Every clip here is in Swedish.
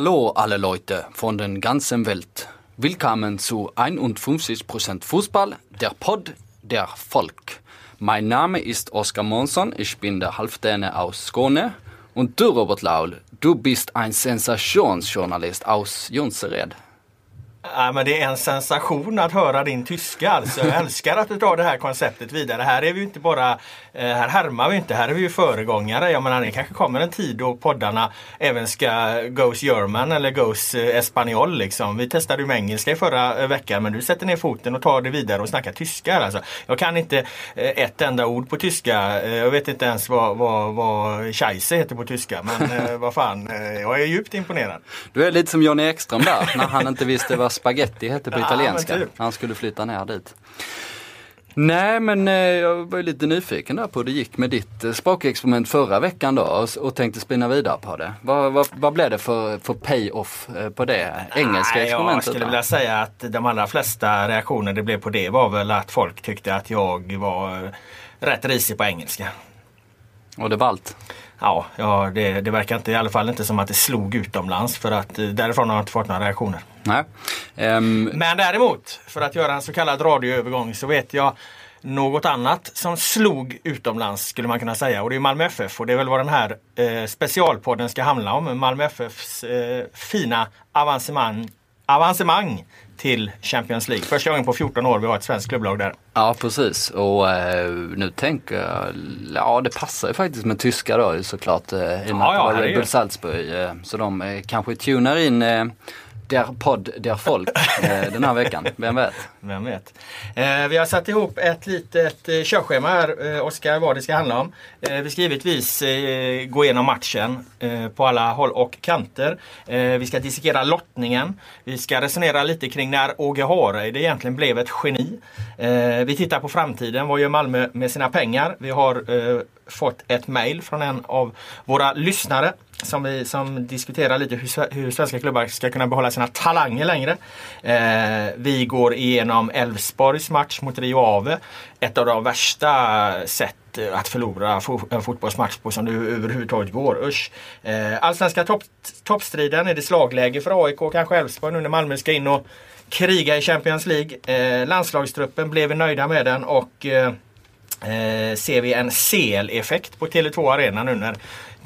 Hallo alle Leute von den ganzen Welt. Willkommen zu 51% Fußball, der Pod der Volk. Mein Name ist Oskar Månsson, ich bin der Halvdäne aus Skåne. Und du Robert Laul, du bist ein Sensationsjournalist aus Jonsered. Ja, men det är en sensation att höra din tyska alltså. Jag älskar att du tar det här konceptet vidare. Här är vi inte bara, eh, här härmar vi inte, här är vi ju föregångare. Jag menar det kanske kommer en tid då poddarna även ska goes German eller goes eh, Espanol liksom. Vi testade ju med engelska i förra eh, veckan men du sätter ner foten och tar det vidare och snackar tyska alltså. Jag kan inte ett enda ord på tyska. Jag vet inte ens vad, vad, vad scheisse heter på tyska. Men vad fan, jag är djupt imponerad. Du är lite som Johnny Ekström där när han inte visste vad spaghetti hette på Ja, italienska. typ. Han skulle flytta ner dit. Nej men eh, jag var ju lite nyfiken där på hur det gick med ditt eh, språkexperiment förra veckan då och, och tänkte spinna vidare på det. Vad, vad, vad blev det för, för pay-off eh, på det engelska Nej, experimentet? Jag skulle då? vilja säga att de allra flesta reaktioner det blev på det var väl att folk tyckte att jag var rätt risig på engelska. Och det var allt? Ja, ja det, det verkar inte, i alla fall inte som att det slog utomlands för att därifrån har jag inte fått några reaktioner. Nej. Ehm, Men däremot, för att göra en så kallad radioövergång så vet jag något annat som slog utomlands skulle man kunna säga och det är Malmö FF och det är väl vad den här eh, specialpodden ska handla om. Malmö FFs eh, fina avancemang, avancemang till Champions League. Första gången på 14 år vi har ett svenskt klubblag där. ja precis och eh, nu tänker jag, ja det passar ju faktiskt med tyska då såklart. Eh, I och med Ja, att det var. Red Bull Salzburg. Eh, så de eh, kanske tunar in eh, der podd, der folk eh, den här veckan. Vem vet? Vem vet. Eh, vi har satt ihop ett litet eh, körschema här, eh, Oskar, vad det ska handla om. Eh, vi ska givetvis gå igenom matchen på alla håll och kanter. Vi ska dissekera lottningen. Vi ska resonera lite kring när Åge Hareide egentligen blev ett geni. Vi tittar på framtiden. Vad gör Malmö med sina pengar? Vi har fått ett mail från en av våra lyssnare som, vi, som diskuterar lite hur, hur svenska klubbar ska kunna behålla sina talanger längre. Eh, vi går igenom Elfsborgs match mot Rio Ave. Ett av de värsta sätt att förlora en fotbollsmatch på som det överhuvudtaget går. Usch. Eh, allsvenska topp, toppstriden, är det slagläge för AIK och kanske Elfsborg nu när Malmö ska in och kriga i Champions League. Eh, landslagstruppen blev vi nöjda med den och eh, eh, ser vi en CL-effekt på Tele2 Arena nu när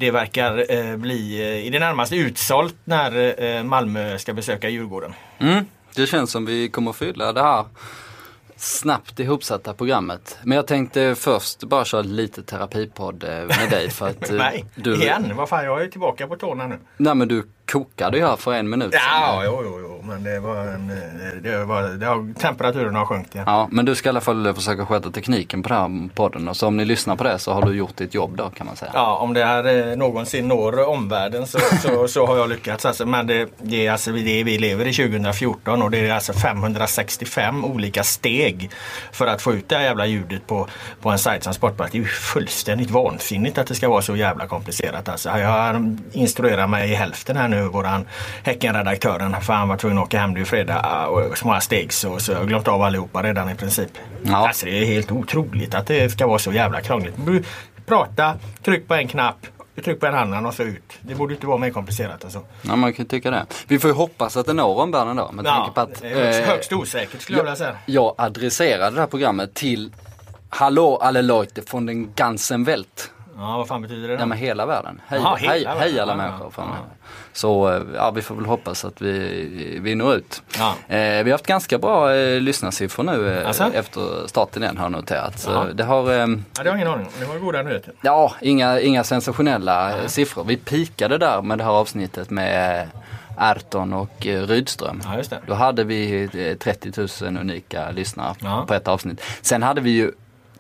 det verkar eh, bli eh, i det närmaste utsålt när eh, Malmö ska besöka Djurgården. Mm, det känns som vi kommer fylla det här snabbt ihopsatta programmet. Men jag tänkte först bara köra lite terapipodd eh, med dig för att eh, Nej, du, igen! Vad fan, jag är tillbaka på tårna nu. nej, men du kokade ju här för en minut sedan. Ja, jo, jo, jo, men det var en... eh, Det var, det har, temperaturen har sjunkit igen. Ja, men du ska i alla fall försöka sköta tekniken på den här podden och så om ni lyssnar på det så har du gjort ditt jobb då kan man säga. Ja, om det här eh, någonsin når omvärlden så, så, så har jag lyckats. Alltså, men det, det är alltså det vi lever i 2014 och det är alltså 565 olika steg för att få ut det här jävla ljudet på, på en sajt som Sportbladet. Det är ju fullständigt vansinnigt att det ska vara så jävla komplicerat. Alltså, jag instruerar mig i hälften här nu, våran Häckenredaktören. För han var tvungen att åka hem, det är fredag och så många steg så, så jag har glömt av allihopa redan i princip. Ja. Alltså det är helt otroligt att det ska vara så jävla krångligt. Prata, tryck på en knapp, tryck på en annan och så ut. Det borde inte vara mer komplicerat alltså. Ja, man kan tycka det. Vi får ju hoppas att det når omvärlden då. Med tanke på att, det är högst, eh, högst osäkert skulle jag vilja säga. jag adresserade det här programmet till Hallå alle Leute från den ganzen Welt. Ja, vad fan betyder det Ja då? men hela världen. Hej, Jaha, hej, hela hej världen. alla Ja, människor. ja, Fan. ja. Så eh, ja, vi får väl hoppas att vi, vi når ut. Ja. Eh, vi har haft ganska bra eh, lyssnarsiffror nu eh, Alltså? efter starten igen har jag noterat. Så Ja. det har, eh, Ja, det har ingen aning om. Det var goda nyheter. ja, inga, inga sensationella eh, siffror. Vi pikade där med det här avsnittet med och eh, Rydström. Ja. Då hade vi eh, 30 000 unika lyssnare Ja. på ett avsnitt. Sen hade vi ju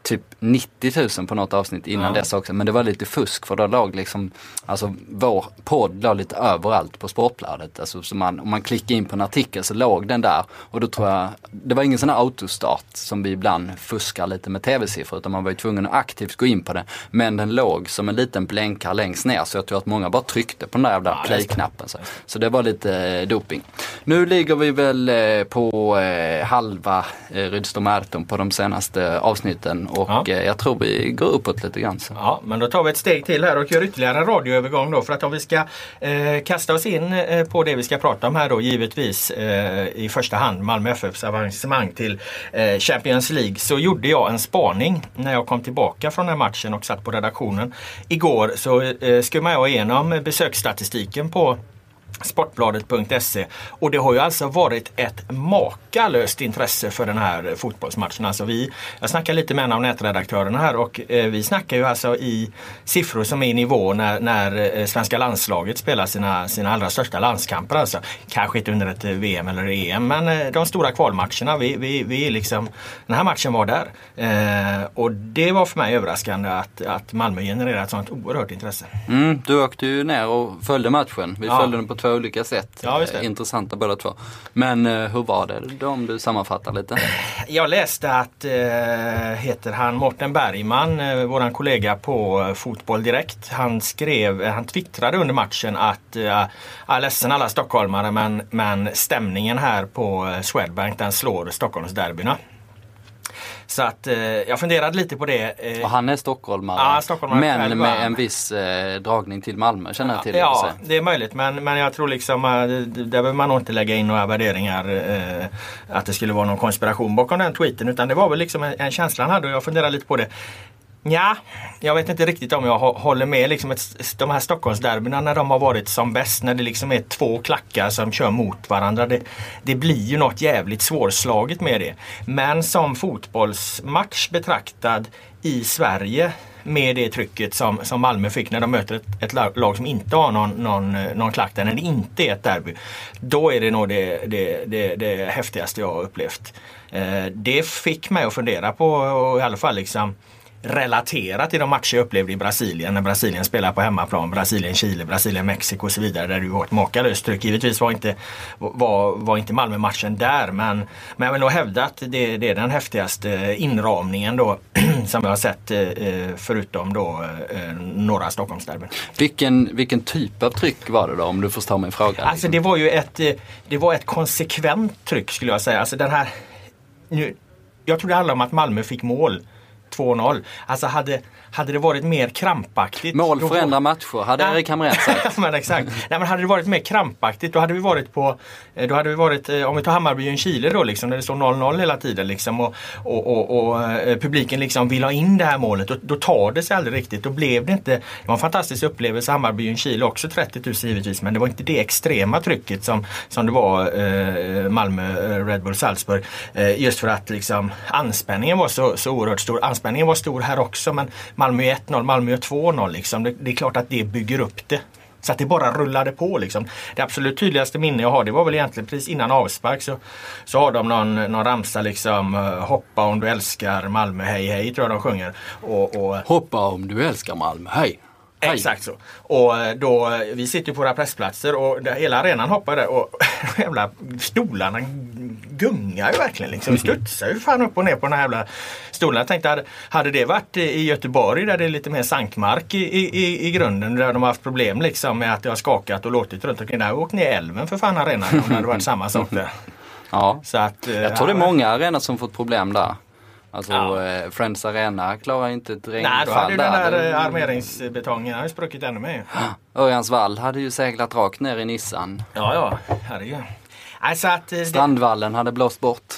typ 90 000 på något avsnitt innan Ja. dess också. Men det var lite fusk för då låg liksom, alltså vår podd låg lite överallt på Sportbladet. Alltså, så man, om man klickade in på en artikel så låg den där. Och då tror jag, det var ingen sån här autostart som vi ibland fuskar lite med tv-siffror. Utan man var ju tvungen att aktivt gå in på det. Men den låg som en liten blänkare längst ner. Så jag tror att många bara tryckte på den där jävla Ja, play-knappen. Så. så det var lite eh, doping. Nu ligger vi väl eh, på eh, halva eh, Rydström på de senaste avsnitten. Och Ja. eh, jag tror vi går uppåt lite grann. Så. Ja, men då tar vi ett steg till här och gör ytterligare en radioövergång då. För att om vi ska eh, kasta oss in eh, på det vi ska prata om här då givetvis eh, i första hand Malmö FFs avancemang till eh, Champions League så gjorde jag en spaning när jag kom tillbaka från den matchen och satt på redaktionen. Igår så eh, skummade jag igenom besöksstatistiken på Sportbladet.se och det har ju alltså varit ett makalöst intresse för den här fotbollsmatchen. Alltså vi, jag snackar lite med en av nätredaktörerna här och eh, vi snackar ju alltså i siffror som är i nivå när, när eh, svenska landslaget spelar sina, sina allra största landskamper. Alltså. Kanske inte under ett eh, VM eller EM men de stora kvalmatcherna. Vi, vi, vi liksom, den här matchen var där. Eh, och det var för mig överraskande att, att Malmö genererar ett sånt oerhört intresse. Mm, du åkte ju ner och följde matchen. Vi Ja. följde den på två olika sätt. Ja. Eh, Intressanta båda två. Men eh, hur var det då om du sammanfattar lite? Jag läste att, eh, heter han Morten Bergman, våran kollega på Fotboll Direkt. Han skrev, han twittrade under matchen att, eh, jag är ledsen alla stockholmare men, men stämningen här på Swedbank den slår Stockholmsderbyna. Så att eh, jag funderade lite på det. eh, Och han är stockholmare. Ja, stockholmare men själv, med va? en viss eh, dragning till Malmö känner jag till. Ja, sig. det är möjligt men, men jag tror liksom eh, det- där behöver man nog inte lägga in några värderingar eh, att det skulle vara någon konspiration bakom den tweeten utan det var väl liksom en, en känsla han hade och jag funderar lite på det. Ja, jag vet inte riktigt om jag håller med liksom ett, de här Stockholmsderbyna när de har varit som bäst när det liksom är två klackar som kör mot varandra. Det, det blir ju något jävligt svårslaget med det. Men som fotbollsmatch betraktad i Sverige med det trycket som, som Malmö fick när de möter ett, ett lag, som inte har någon, någon, någon klack där, när det inte är ett derby. Då är det nog det, det, det, det häftigaste jag har upplevt. Eh, det fick mig att fundera på och i alla fall liksom relatera till de matcher jag upplevde i Brasilien när Brasilien spelar på hemmaplan. Brasilien, Chile, Brasilien, Mexiko och så vidare där det var ett makalöst tryck. Givetvis var inte, var, var inte Malmö-matchen där men, men jag vill nog hävda att det, det är den häftigaste inramningen då som jag har sett eh, förutom då eh, några Stockholmsderbyn. Vilken, vilken typ av tryck var det då om du förstår min fråga? Alltså det var ju ett, eh, det var ett konsekvent tryck skulle jag säga. Alltså den här, nu, jag tror det handlar om att Malmö fick mål. 2-0. Alltså hade, hade det varit mer krampaktigt. Mål då- förändrar matcher, hade. Erik Hamrén sagt. Men exakt. Nej, men hade det varit mer krampaktigt då hade vi varit på eh, då hade vi varit, eh, om vi tar Hammarby och Chile då liksom när det står 0-0 hela tiden liksom och, och, och, och eh, publiken liksom vill ha in det här målet. Då, då tar det sig aldrig riktigt. Då blev det inte, det var en fantastisk upplevelse Hammarby och Chile också 30 000 givetvis men det var inte det extrema trycket som, som det var eh, Malmö, Red Bull, Salzburg. Eh, just för att liksom anspänningen var så, så oerhört stor. Anspänningen var stor här också men Malmö 1-0, Malmö 2-0 liksom. Det, det är klart att det bygger upp det. Så att det bara rullade på liksom. Det absolut tydligaste minne jag har det var väl egentligen precis innan avspark så, så har de någon, någon ramsa liksom eh, Hoppa om du älskar Malmö, hej hej tror jag de sjunger. Och, och, Hoppa om du älskar Malmö, hej! Hej. Exakt så. Och eh, då, eh, vi sitter på våra pressplatser och där, hela arenan hoppar där och jävla stolarna gungar ju verkligen. Liksom. Studsar ju fan upp och ner på den här jävla stolarna. Jag tänkte, hade, hade det varit i Göteborg där det är lite mer sankmark i, i, i grunden där de har haft problem liksom med att det har skakat och låtit runt omkring. Där åkt ner i älven för fan arenan om det hade varit samma sak där. Ja. Så att, eh, Jag tror det är många arenor som fått problem där. Alltså Ja. eh, Friends Arena klarar inte ett Nej, då hade regnfall ju den där där. eh, armeringsbetongen hade ju spruckit ännu mer. Örjansvall hade ju seglat rakt ner i Nissan. Ja, ja, herregud. Alltså att, eh, det, Strandvallen hade blåst bort.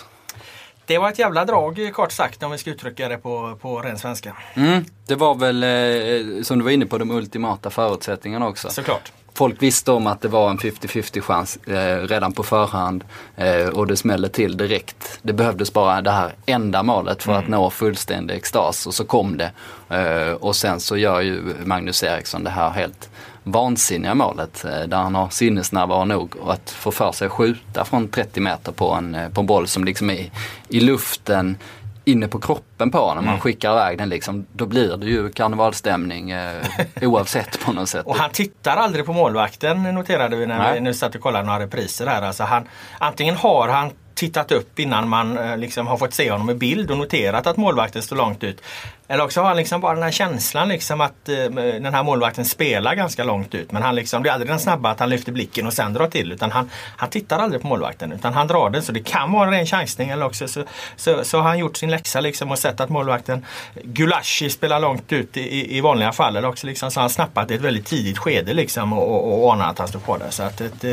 Det var ett jävla drag kort sagt om vi ska uttrycka det på, på ren svenska. Mm, det var väl, eh, som du var inne på, de ultimata förutsättningarna också. Såklart. Folk visste om att det var en 50-50 chans eh, redan på förhand eh, och det smällde till direkt. Det behövdes bara det här enda målet för att nå fullständig extas och så kom det. Eh, och sen så gör ju Magnus Eriksson det här helt vansinniga målet eh, där han har sinnesnärvaro nog och att få för sig skjuta från 30 meter på en, på en boll som liksom är i luften inne på kroppen på honom. Man mm. skickar iväg den liksom. Då blir det ju karnevalstämning eh, oavsett på något sätt. Och han tittar aldrig på målvakten noterade vi när Nej. vi nu satt och kollade några repriser här. Alltså han, antingen har han tittat upp innan man eh, liksom har fått se honom i bild och noterat att målvakten står långt ut. Eller också har han liksom bara den här känslan liksom att eh, den här målvakten spelar ganska långt ut. Men han liksom, det är aldrig den snabba att han lyfter blicken och sen drar till. Utan han, han tittar aldrig på målvakten utan han drar den. Så det kan vara en ren chansning eller också så, så, så, har han gjort sin läxa liksom och sett att målvakten Gulashi spelar långt ut i, i vanliga fall. Eller också liksom så har han snappat i ett väldigt tidigt skede liksom och, och, och anar att han står kvar där. Så att ett,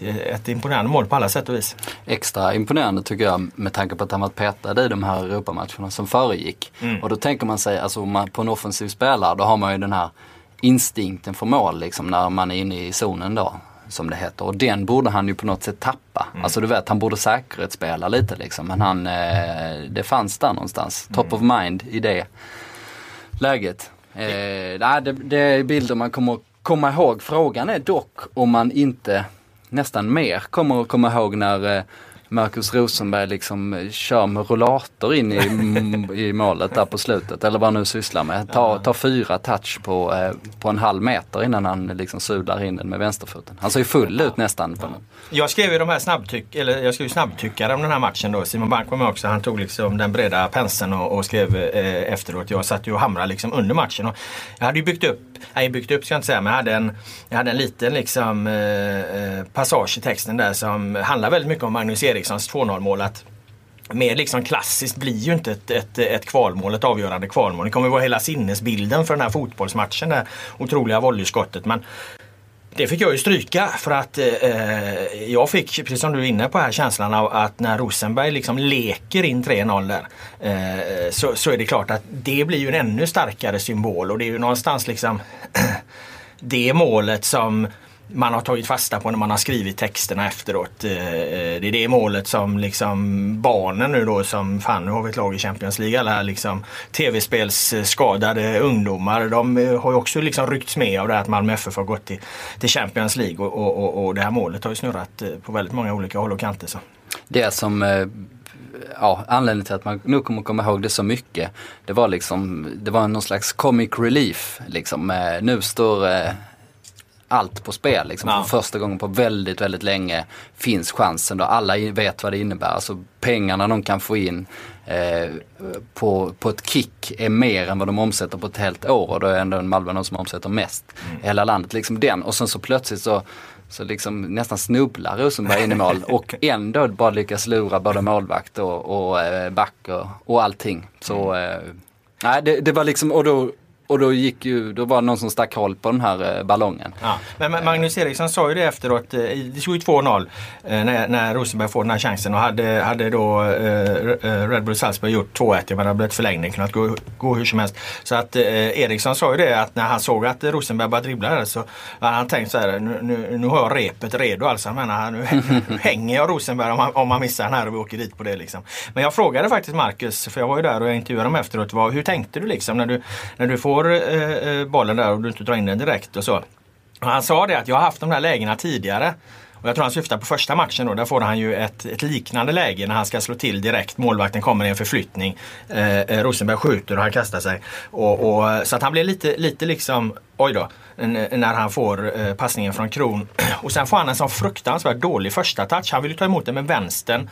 ett imponerande mål på alla sätt och vis. Extra imponerande tycker jag med tanke på att han varit petad i de här Europamatcherna som föregick. Mm. Och då tänker man sig, alltså man, på en offensiv spelare, då har man ju den här instinkten för mål liksom när man är inne i zonen då. Som det heter. Och den borde han ju på något sätt tappa. Mm. Alltså du vet, han borde säkerhetsspela lite liksom. Men han, eh, det fanns där någonstans. Top of mind i det läget. Eh, det, det är bilder man kommer komma ihåg. Frågan är dock om man inte nästan mer kommer att komma ihåg när eh, Marcus Rosenberg liksom kör med rollator in i, i målet där på slutet eller vad han nu sysslar med. Tar, tar fyra touch på, eh, på en halv meter innan han liksom sular in den med vänsterfoten. Han ser ju full ut nästan. På Jag skrev ju de här snabbtyck, eller jag skrev snabbtyckare om den här matchen då. Simon Bank var med också. Han tog liksom den breda penseln och, och skrev eh, efteråt. Jag satt ju och hamrade liksom under matchen. Och jag hade ju byggt upp, nej byggt upp ska jag inte säga, men jag hade en, jag hade en liten liksom eh, eh passage i texten där som handlar väldigt mycket om Magnus Eriksson Erikssons 2-0 mål att mer liksom klassiskt blir ju inte ett, ett, ett kvalmål, ett avgörande kvalmål. Det kommer vara hela sinnesbilden för den här fotbollsmatchen, det här otroliga volleyskottet. Men det fick jag ju stryka för att eh, jag fick, precis som du är inne på här, känslan av att när Rosenberg liksom leker in 3-0 där eh, så, så är det klart att det blir ju en ännu starkare symbol och det är ju någonstans liksom det målet som man har tagit fasta på när man har skrivit texterna efteråt. Eh, eh, det är det målet som liksom barnen nu då som, fan nu har vi ett lag i Champions League, alla liksom tv-spelsskadade ungdomar. De eh, har ju också liksom ryckts med av det här att Malmö FF har gått till, till Champions League och, och, och, och det här målet har ju snurrat på väldigt många olika håll och kanter. Så. Det som ja, anledningen till att man nu kommer komma ihåg det så mycket. Det var liksom, det var någon slags comic relief liksom. Nu står allt på spel. Liksom. Ja. För första gången på väldigt, väldigt länge finns chansen då. Alla vet vad det innebär. Alltså pengarna de kan få in eh, på, på ett kick är mer än vad de omsätter på ett helt år. Och då är ändå Malmö de som omsätter mest mm. hela landet. Liksom den. Och sen så plötsligt så så liksom nästan snubblar Rosenberg in i mål och ändå bara lyckas lura både målvakt och, och eh, back och, och allting. Så mm. eh, nej, det, det var liksom, och då och då gick ju, då var det någon som stack hål på den här eh, ballongen. Ja. Men Magnus Eriksson sa ju det efteråt, eh, det stod ju 2-0 eh, när, när Rosenberg får den här chansen och hade, hade då eh, Red Bull Salzburg gjort 2-1, jag menar det hade blivit förlängning, kunnat gå, gå hur som helst. Så att eh, Eriksson sa ju det att när han såg att Rosenberg började dribbla där så hade han tänkt så här, nu, nu, nu har jag repet redo alltså. menar, nu, nu hänger jag Rosenberg om han, om han missar den här och vi åker dit på det liksom. Men jag frågade faktiskt Marcus, för jag var ju där och jag intervjuade honom efteråt, vad, hur tänkte du liksom när du, när du får får eh, eh, bollen där och du inte drar in den direkt och så. Och han sa det att jag har haft de där lägena tidigare. Och jag tror han syftar på första matchen då. Där får han ju ett, ett liknande läge när han ska slå till direkt. Målvakten kommer i en förflyttning. Eh, eh Rosenberg skjuter och han kastar sig. Och, och, eh, så att han blir lite, lite liksom, oj då, när han får eh, passningen från Kron. Och sen får han en sån fruktansvärt dålig första touch. Han vill ta emot den med vänstern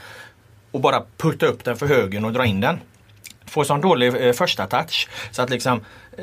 och bara putta upp den för högen och dra in den får sån dålig eh, första touch så att liksom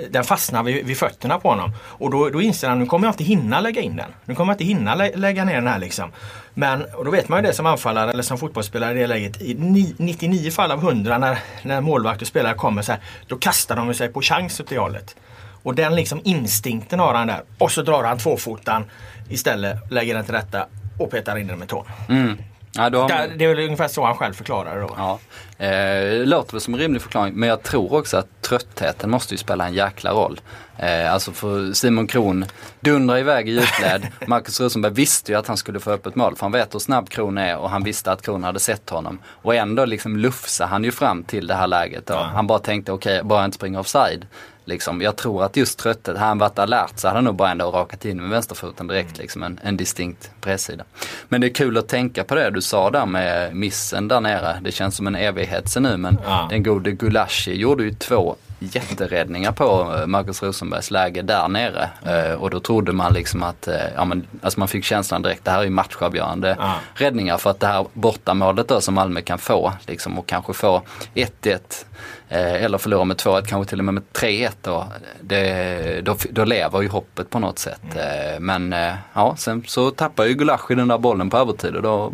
den fastnar vid, vid fötterna på honom. Och då, då inser han nu kommer jag inte hinna lägga in den. Nu kommer jag inte hinna lä lägga ner den här liksom. Men och då vet man ju det som anfallare eller som fotbollsspelare i det läget. I 99 fall av 100 när, när målvakt och spelare kommer så här, då kastar de sig på chans åt det hållet. Och den liksom instinkten har han där. Och så drar han tvåfotan istället, lägger den till rätta och petar in den med tån. Mm. Ja, har... Det är väl ungefär så han själv förklarar det då. Ja. Eh, låter väl som en rimlig förklaring men jag tror också att tröttheten måste ju spela en jäkla roll. Eh, alltså för Simon Kron dundrar iväg i djupled. Marcus Rosenberg visste ju att han skulle få upp ett mål för han vet hur snabb Kron är och han visste att Kron hade sett honom. Och ändå liksom lufsade han ju fram till det här läget. Då. Ja. Han bara tänkte okej, okay, bara jag inte springer offside Liksom, jag tror att just trötthet, hade han varit alert så hade han nog bara ändå rakat in med vänsterfoten direkt. Liksom, en, en distinkt pressida. Men det är kul att tänka på det du sa där med missen där nere. Det känns som en evighet sen nu men Ja. den gode Gulashi gjorde ju två jätteräddningar på eh, Marcus Rosenbergs läge där nere. Eh, och då trodde man liksom att, eh, ja men, alltså man fick känslan direkt, det här är ju matchavgörande Ja. räddningar för att det här bortamålet då som Malmö kan få liksom och kanske få 1-1 eh, eller förlora med 2-1, kanske till och med med 3-1 då. Det, då. Då lever ju hoppet på något sätt. Eh, men ja, sen så tappar ju Gulashi den där bollen på övertid och då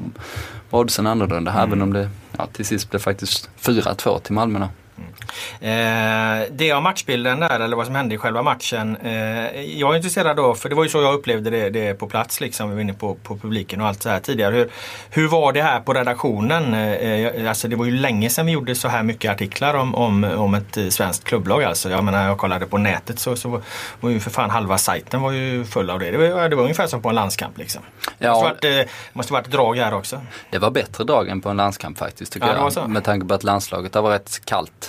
var oddsen annorlunda. Även om det ja, till sist blev faktiskt 4-2 till Malmö då. Eh, det av matchbilden där, eller vad som hände i själva matchen. Eh, jag är intresserad då, för det var ju så jag upplevde det, det på plats, liksom, vi var inne på, på publiken och allt så här tidigare. Hur, hur var det här på redaktionen? Eh, alltså det var ju länge sedan vi gjorde så här mycket artiklar om, om, om ett eh, svenskt klubblag. Alltså. Jag menar, jag kollade på nätet så, så var ju för fan halva sajten var ju full av det. Det var, det var ungefär som på en landskamp. Liksom. Det Ja. måste varit, eh, måste varit drag här också. Det var bättre drag än på en landskamp faktiskt tycker Ja, det var jag. Med tanke på att landslaget har varit rätt kallt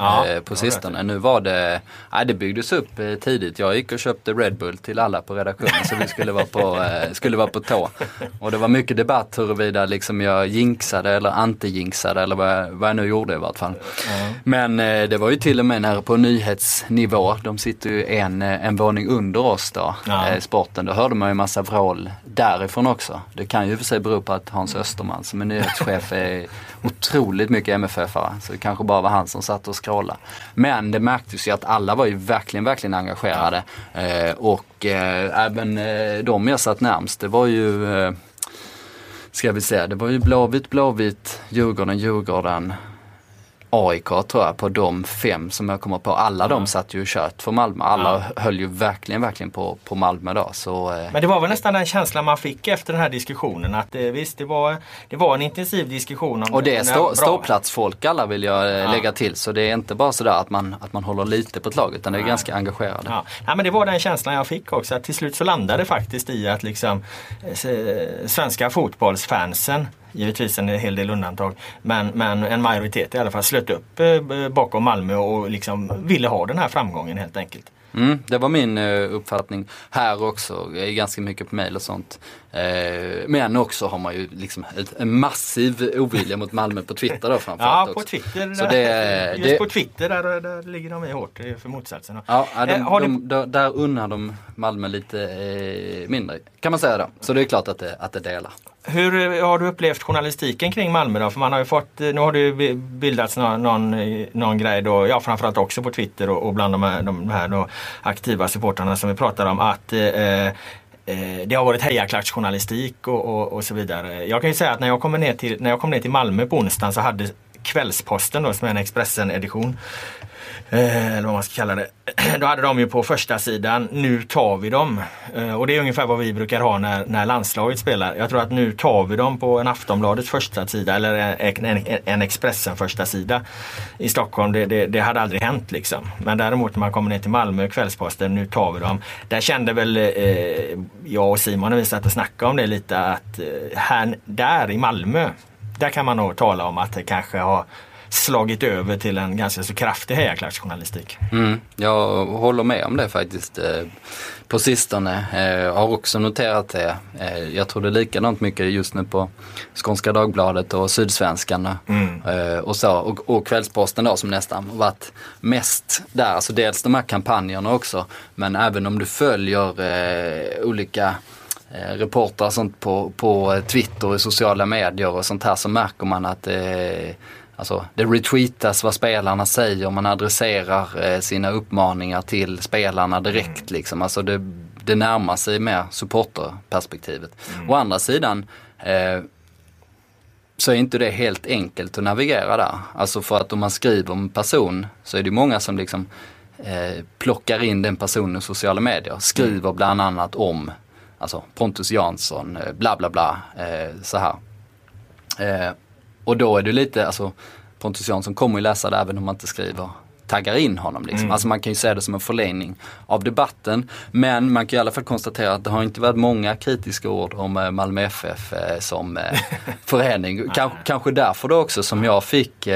Ja, eh, på sistone. Nu var det, nej det byggdes upp eh, tidigt. Jag gick och köpte Red Bull till alla på redaktionen så vi skulle vara på, eh, skulle vara på tå. Och det var mycket debatt huruvida liksom jag jinxade eller anti-jinxade eller vad jag, vad jag nu gjorde i vart fall. Men eh, det var ju till och med nere på nyhetsnivå. De sitter ju en, en våning under oss då, eh, sporten. Då hörde man ju massa vrål därifrån också. Det kan ju för sig bero på att Hans Österman som är nyhetschef är otroligt mycket MFF-are. Så det kanske bara var han som satt och scrollade. Men det märktes ju att alla var ju verkligen, verkligen engagerade. Eh, och eh, även eh, de jag satt närmst, det var ju eh, Ska vi säga, det var ju Blåvitt, Blåvitt, Djurgården, Djurgården, AIK tror jag på de fem som jag kommer på. Alla de satt ju kört för Malmö. Alla höll ju verkligen, verkligen på, på Malmö då. Så, eh, Men det var väl nästan den känslan man fick efter den här diskussionen. Att eh, visst, det var, det var en intensiv diskussion. Om och det är stå, ståplatsfolk alla vill jag eh, Ja. lägga till. Så det är inte bara sådär att man, att man håller lite på ett lag utan det är ganska engagerade. Ja. Nej, men det var den känslan jag fick också. Att till slut så landade det faktiskt i att liksom, eh, svenska fotbollsfansen Givetvis en hel del undantag. Men, men en majoritet i alla fall slöt upp eh, bakom Malmö och liksom ville ha den här framgången helt enkelt. Mm, det var min eh, uppfattning här också. Ganska mycket på mail och sånt. Eh, men också har man ju liksom en massiv ovilja mot Malmö på Twitter då Ja, framförallt på också. Twitter. Så där, det- just det- på Twitter där, där ligger de i hårt för motsatsen. Ja, ja, de, har de, där- där unnar de Malmö lite mindre kan man säga då. Så det är klart att det, att det delar. Hur har du upplevt journalistiken kring Malmö då? För man har ju fått, eh, nu har det ju bildats någon, någon, någon grej då, ja framförallt också på Twitter och, och bland de här, de här då, aktiva supportrarna som vi pratar om att eh, eh det har varit hejaklacksjournalistik och, och, och så vidare. Jag kan ju säga att när jag kommer ner till, när jag kom ner till Malmö på onsdagen så hade Kvällsposten då, som är en Expressen-edition Eh, eller vad man ska kalla det. Då hade de ju på första sidan Nu tar vi dem. Eh, och det är ungefär vad vi brukar ha när, när landslaget spelar. Jag tror att Nu tar vi dem på en Aftonbladets första sida eller en, en, en Expressen första sida i Stockholm. Det, det, det hade aldrig hänt liksom. Men däremot när man kommer ner till Malmö, Kvällsposten, Nu tar vi dem. Där kände väl eh, jag och Simon när vi satt och snackade om det lite att eh, här, där i Malmö, där kan man nog tala om att det kanske har slagit över till en ganska så kraftig hejaklacksjournalistik. Mm, jag håller med om det faktiskt. eh, På sistone. Eh, har också noterat det. Eh, jag tror det är likadant mycket just nu på Skånska Dagbladet och Sydsvenskan. eh, Och, så, och, och Kvällsposten då som nästan varit mest där. Alltså dels de här kampanjerna också. Men även om du följer olika eh, reportrar sånt på, på Twitter och sociala medier och sånt här så märker man att eh, Alltså det retweetas vad spelarna säger, man adresserar eh, sina uppmaningar till spelarna direkt liksom. Alltså det, det närmar sig mer supporterperspektivet. Å andra sidan eh, så är inte det helt enkelt att navigera där. Alltså för att om man skriver om en person så är det många som liksom eh, plockar in den personen i sociala medier. Skriver bland annat om alltså Pontus Jansson, eh, bla bla bla, eh, så här. Eh, och då är det lite, alltså Pontus Jansson kommer ju läsa det även om man inte skriver taggar in honom. Liksom. Alltså man kan ju se det som en förlängning av debatten. Men man kan i alla fall konstatera att det har inte varit många kritiska ord om eh, Malmö FF eh, som eh, förening. Kanske, kanske därför då också som jag fick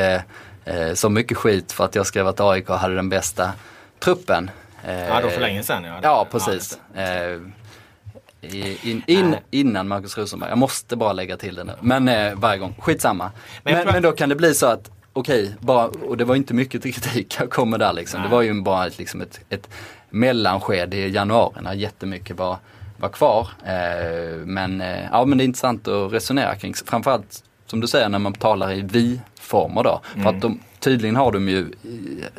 så mycket skit för att jag skrev att AIK hade den bästa truppen. Ja, då för länge sedan ja. Ja, precis. In, in, innan Marcus Rosenberg. Jag måste bara lägga till det nu. Men eh, varje gång, skitsamma. Men, men, men då kan det bli så att okej, bara, och det var inte mycket till kritik jag kommer där liksom. Det var ju bara ett, liksom ett, ett mellanskede i januari när jättemycket var, var kvar. Eh, men, eh, ja, men det är intressant att resonera kring, framförallt som du säger när man talar i vi-former då. Mm. För att de, tydligen har de ju,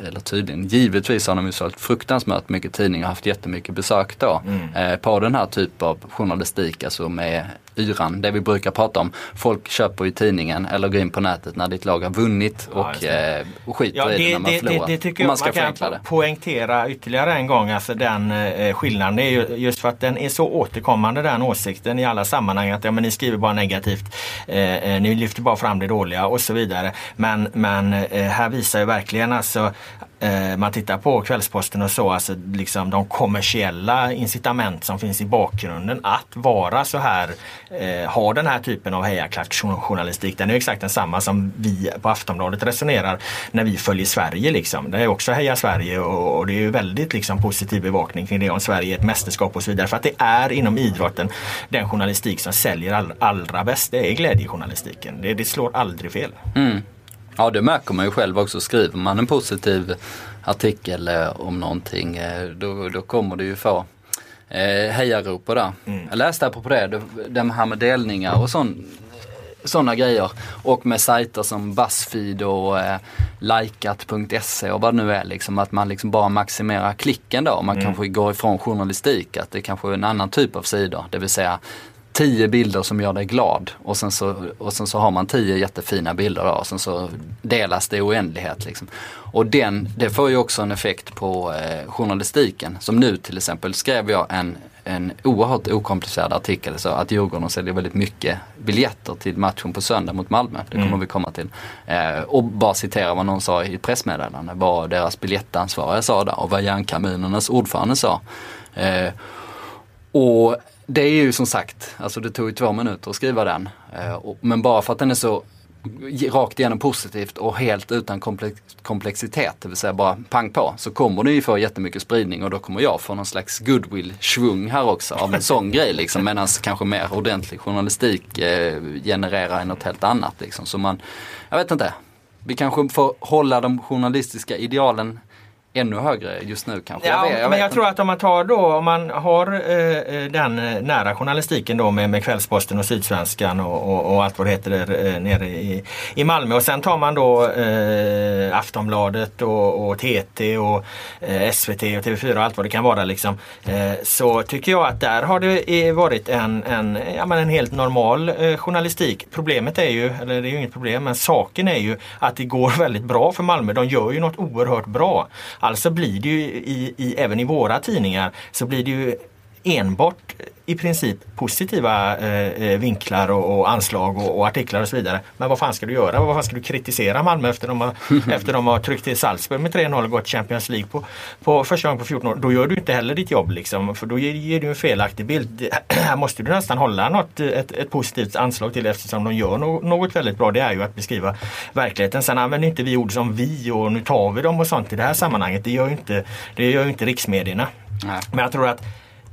eller tydligen, givetvis har de ju sålt fruktansvärt mycket tidningar och haft jättemycket besök då. Mm. Eh, på den här typen av journalistik, alltså med yran, det vi brukar prata om. Folk köper ju tidningen eller går in på nätet när ditt lag har vunnit och, ja, eh, och skiter ja, det, i det när man förlorar. Det, det tycker jag man, man kan det. poängtera ytterligare en gång, alltså den eh, skillnaden. Det är ju just för att den är så återkommande den åsikten i alla sammanhang att ja, men ni skriver bara negativt, eh, eh ni lyfter bara fram det dåliga och så vidare. Men, men eh, här visar ju verkligen alltså eh, man tittar på Kvällsposten och så, alltså liksom de kommersiella incitament som finns i bakgrunden att vara så här, eh, ha den här typen av hejarklacksjournalistik, Den är exakt densamma som vi på Aftonbladet resonerar när vi följer Sverige. Liksom. Det är också Heja Sverige och, och det är ju väldigt liksom, positiv bevakning kring det om Sverige är ett mästerskap och så vidare. För att det är inom idrotten den journalistik som säljer all, allra bäst. Det är glädjejournalistiken. Det, det slår aldrig fel. Mm. Ja det märker man ju själv också. Skriver man en positiv artikel eh, om någonting eh, då, då kommer det ju få eh, hejarop det. Mm. Jag läste på det, det, det här med delningar och sånt sådana grejer. Och med sajter som Buzzfeed och eh, likat.se och vad det nu är. Liksom, att man liksom bara maximerar klicken då. Man mm. kanske går ifrån journalistik. Att det kanske är en annan typ av sidor. Det vill säga tio bilder som gör dig glad och sen så, och sen så har man tio jättefina bilder då, och sen så delas det i oändlighet. Liksom. Och den, det får ju också en effekt på eh, journalistiken. Som nu till exempel skrev jag en, en oerhört okomplicerad artikel så att Djurgården säljer väldigt mycket biljetter till matchen på söndag mot Malmö. Det kommer mm. vi komma till. Eh, och bara citera vad någon sa i ett pressmeddelande, vad deras biljettansvariga sa där och vad järnkommunernas ordförande sa. Eh, och det är ju som sagt, alltså det tog ju två minuter att skriva den. Eh, men bara för att den är så rakt igenom positivt och helt utan komplexitet, det vill säga bara pang på, så kommer det ju få jättemycket spridning och då kommer jag få någon slags goodwill-svung här också av en sån grej liksom. Medan kanske mer ordentlig journalistik eh, genererar något helt annat liksom. Så man, jag vet inte, vi kanske får hålla de journalistiska idealen ännu högre just nu kanske. Ja, jag vet, jag men jag tror att om man tar då, om man har eh, eh den eh, nära journalistiken då med, med Kvällsposten och Sydsvenskan och, och, och allt vad det heter där eh, nere i, i Malmö och sen tar man då eh, Aftonbladet och, och TT och SVT och TV4 och allt vad det kan vara liksom. Så tycker jag att där har det varit en, en, ja, men en helt normal journalistik. Problemet är ju, eller det är ju inget problem, men saken är ju att det går väldigt bra för Malmö. De gör ju något oerhört bra. Alltså blir det ju i, i, även i våra tidningar så blir det ju enbart i princip positiva eh, eh, vinklar och, och anslag och, och, artiklar och så vidare. Men vad fan ska du göra? Vad fan ska du kritisera Malmö efter de har, efter de har tryckt till Salzburg med 3-0 och gått Champions League på, på första gången på 14 år? Då gör du inte heller ditt jobb liksom. För då ger, ger du en felaktig bild. Här måste du nästan hålla något, ett, ett positivt anslag till eftersom de gör no, något väldigt bra. Det är ju att beskriva verkligheten. Sen använder inte vi ord som vi och nu tar vi dem och sånt i det här sammanhanget. Det gör ju inte, det gör inte riksmedierna. Nej. Men jag tror att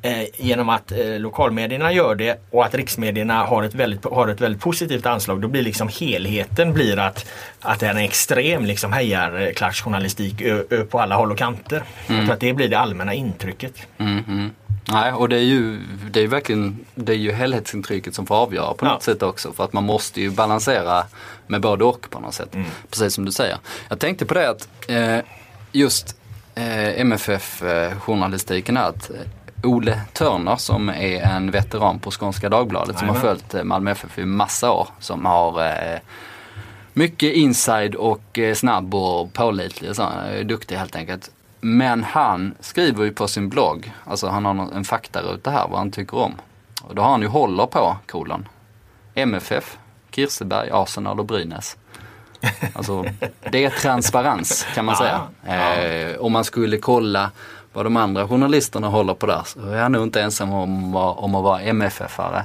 eh, genom att eh, lokalmedierna gör det och att riksmedierna har ett väldigt, har ett väldigt positivt anslag. Då blir liksom helheten blir att, att det är en extrem liksom hejarklacksjournalistik på alla håll och kanter. Mm. Jag tror att det blir det allmänna intrycket. Mm, mm. Nej, och det är ju, det är verkligen det är ju helhetsintrycket som får avgöra på något ja. sätt också. För att man måste ju balansera med både och på något sätt. Mm. Precis som du säger. Jag tänkte på det att eh, just eh, MFF-journalistiken eh, att Ole Törner som är en veteran på Skånska Dagbladet som har följt eh, Malmö FF i massa år. Som har eh, mycket inside och eh, snabb och pålitlig och så. Är duktig helt enkelt. Men han skriver ju på sin blogg, alltså han har en faktaruta här vad han tycker om. Och då har han ju håller på kolon. MFF, Kirseberg, Arsenal och Brynäs. Alltså det är transparens kan man säga. Ja, ja. Eh, om man skulle kolla vad de andra journalisterna håller på där så är han nog inte ensam om, om att vara MFF-are.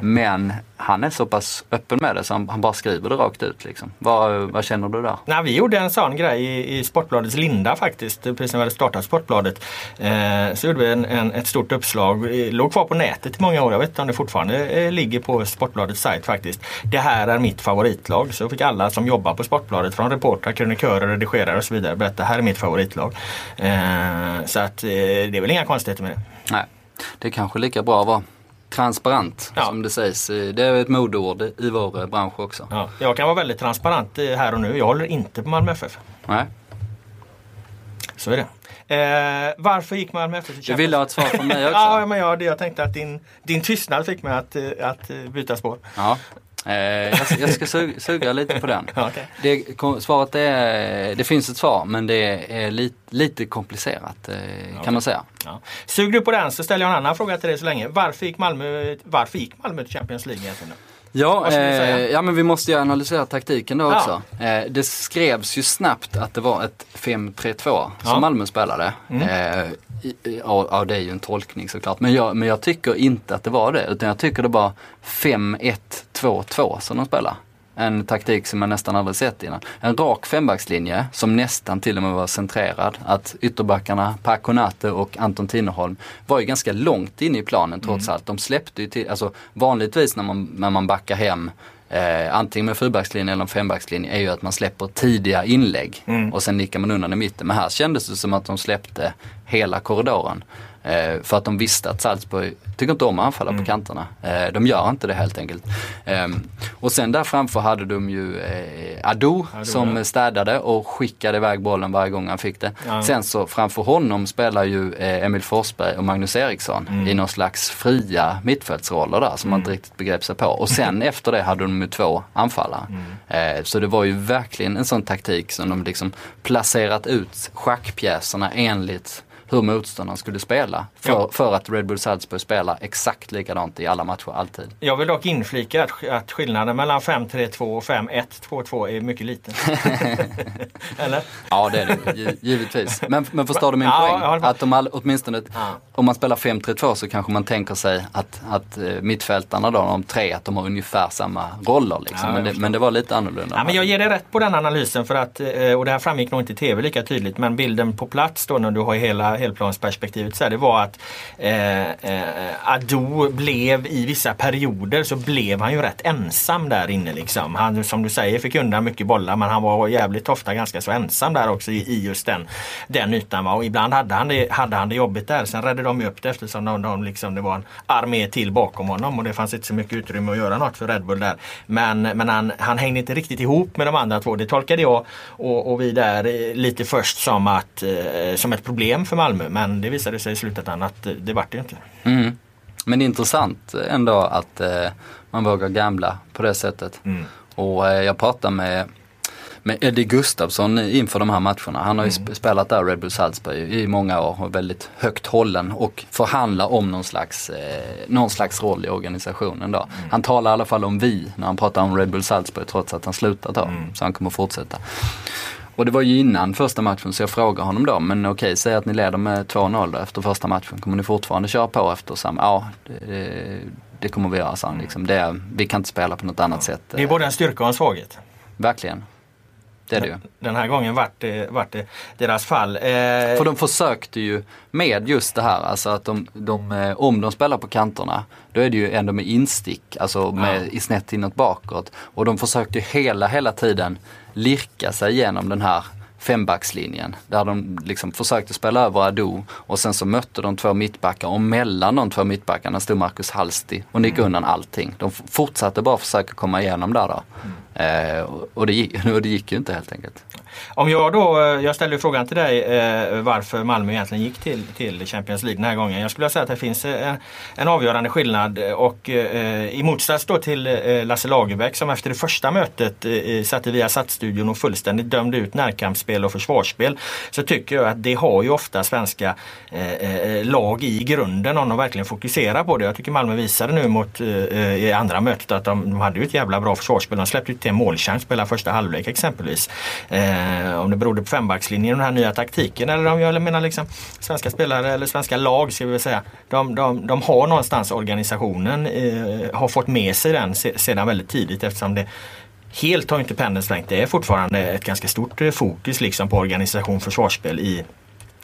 Men han är så pass öppen med det så han, han bara skriver det rakt ut. Liksom. Vad, vad känner du där? Nej, vi gjorde en sån grej i, i Sportbladets linda faktiskt, precis när vi hade startat Sportbladet. Eh, så gjorde vi en, en, ett stort uppslag, det låg kvar på nätet i många år, jag vet inte om det fortfarande eh, ligger på Sportbladets sajt faktiskt. Det här är mitt favoritlag. Så fick alla som jobbar på Sportbladet, från reportrar, krönikörer, redigerare och så vidare berätta, det här är mitt favoritlag. Eh, så att eh, det är väl inga konstigheter med det. Nej, det är kanske lika bra att vara transparent ja. som det sägs. Det är ett modeord i vår bransch också. Ja, jag kan vara väldigt transparent här och nu. Jag håller inte på Malmö FF. Nej. Så är det. Eh, varför gick Malmö FF till Champions Du ville ha ett svar från mig också. ja, men jag, jag tänkte att din, din tystnad fick mig att, att byta spår. Ja. Eh, jag, ska suga, suga, lite på den. okay. det, svaret är, det finns ett svar men det är lite, lite komplicerat eh, kan okay. man säga. Ja. Sug du på den så ställer jag en annan fråga till dig så länge. Varför gick Malmö, varför gick Malmö till Champions League egentligen? Ja, eh, ja men vi måste ju analysera taktiken då också. Ja. Eh, det skrevs ju snabbt att det var ett 5-3-2 som ja. Malmö spelade. Mm. Eh, ja, ja, det är ju en tolkning såklart. Men jag, men jag tycker inte att det var det. Utan jag tycker det var 5-1-2-2 som de spelade. En taktik som jag nästan aldrig sett innan. En rak fembackslinje som nästan till och med var centrerad. Att ytterbackarna Paconate och Anton Tinnerholm var ju ganska långt inne i planen trots mm. allt. De släppte ju till, alltså vanligtvis när man, när man backar hem eh, antingen med fyrbackslinje eller en fembackslinje är ju att man släpper tidiga inlägg mm. och sen nickar man undan i mitten. Men här kändes det som att de släppte hela korridoren. Eh, för att de visste att Salzburg tycker inte om att anfalla mm. på kanterna. Eh, de gör inte det helt enkelt. Eh, och sen där framför hade de ju eh, Ado, Ado som ja. städade och skickade iväg bollen varje gång han fick det. Ja. Sen så framför honom spelar ju eh, Emil Forsberg och Magnus Eriksson mm. i någon slags fria mittfältsroller där som mm. man inte riktigt begrep sig på. Och sen efter det hade de ju två anfallare. Mm. Så det var ju verkligen en sån taktik som de liksom placerat ut schackpjäserna enligt hur motståndaren skulle spela. För, ja. för att Red Bull Salzburg spelar exakt likadant i alla matcher, alltid. Jag vill dock inflika att, att skillnaden mellan 5-3-2 och 5-1-2-2 är mycket liten. Eller? Ja, det är det givetvis. Men, men förstår du min ja, poäng? Att de all, åtminstone, ja. om man spelar 5-3-2 så kanske man tänker sig att, att eh, mittfältarna då, de tre, att de har ungefär samma roller. Liksom. men, det, men det var lite annorlunda. Ja, men jag ger dig rätt på den analysen för att, eh, och det här framgick nog inte i TV lika tydligt, men bilden på plats då när du har hela helplansperspektivet så här, det var att eh, eh, Ado blev i vissa perioder så blev han ju rätt ensam där inne liksom. Han som du säger fick undan mycket bollar men han var jävligt ofta ganska så ensam där också i, i just den, den ytan. Va? Och ibland hade han, det, hade han det jobbigt där. Sen räddade de upp det eftersom de, de liksom, det var en armé till bakom honom och det fanns inte så mycket utrymme att göra något för Red Bull där. Men, men han, han hängde inte riktigt ihop med de andra två. Det tolkade jag och, och vi där eh, lite först som, att, eh, som ett problem för Malmö. Men det visade sig i slutändan att det vart det inte. Mm. Men intressant ändå att eh, man vågar gambla på det sättet. Mm. Och eh, jag pratade med, med Eddie Gustafsson inför de här matcherna. Han har ju mm. spelat där Red Bull Salzburg i många år och är väldigt högt hållen och förhandlar om någon slags, eh, någon slags roll i organisationen. Då. Mm. Han talar i alla fall om vi när han pratar om Red Bull Salzburg trots att han slutat då. Mm. Så han kommer fortsätta. Och det var ju innan första matchen så jag frågade honom då, men okej, säg att ni leder med 2-0 efter första matchen. Kommer ni fortfarande köra på efter samma? Ja, det, det kommer vi göra, sa han. Liksom. Det, vi kan inte spela på något annat sätt. Det är både en styrka och en svaghet. Verkligen. Det är det ju. Den här gången vart det, vart det deras fall. Eh... För de försökte ju med just det här, alltså att de, de, eh, om de spelar på kanterna, då är det ju ändå med instick, alltså med, ja. i snett inåt bakåt. Och de försökte hela, hela tiden lirka sig igenom den här fembackslinjen. Där de liksom försökte spela över Ado och sen så mötte de två mittbackar och mellan de två mittbackarna stod Marcus Halsti och nickade mm. undan allting. De fortsatte bara försöka komma igenom där då. Mm. Eh, och, det gick, och det gick ju inte helt enkelt. Om jag då, eh, jag ställde frågan till dig eh, varför Malmö egentligen gick till, till Champions League den här gången. Jag skulle säga att det finns eh, en, eh, en avgörande skillnad eh, och eh, i motsats då till eh, Lasse Lagerbäck som efter det första mötet eh, satte via studion och fullständigt dömde ut närkampsspel och försvarsspel. Så tycker jag att det har ju ofta svenska eh, lag i grunden om de verkligen fokuserar på det. Jag tycker Malmö visade nu mot i andra mötet att de, de hade ju ett jävla bra försvarsspel. De släppte ut till en målchans på hela första halvlek exempelvis. Eh, om det berodde på fembackslinjen och den här nya taktiken eller om jag menar liksom svenska spelare eller svenska lag ska vi väl säga. De, de, de har någonstans organisationen, eh, har fått med sig den sedan väldigt tidigt eftersom det Helt har inte pendeln svängt. Det är fortfarande ett ganska stort eh, fokus liksom på organisation, försvarsspel i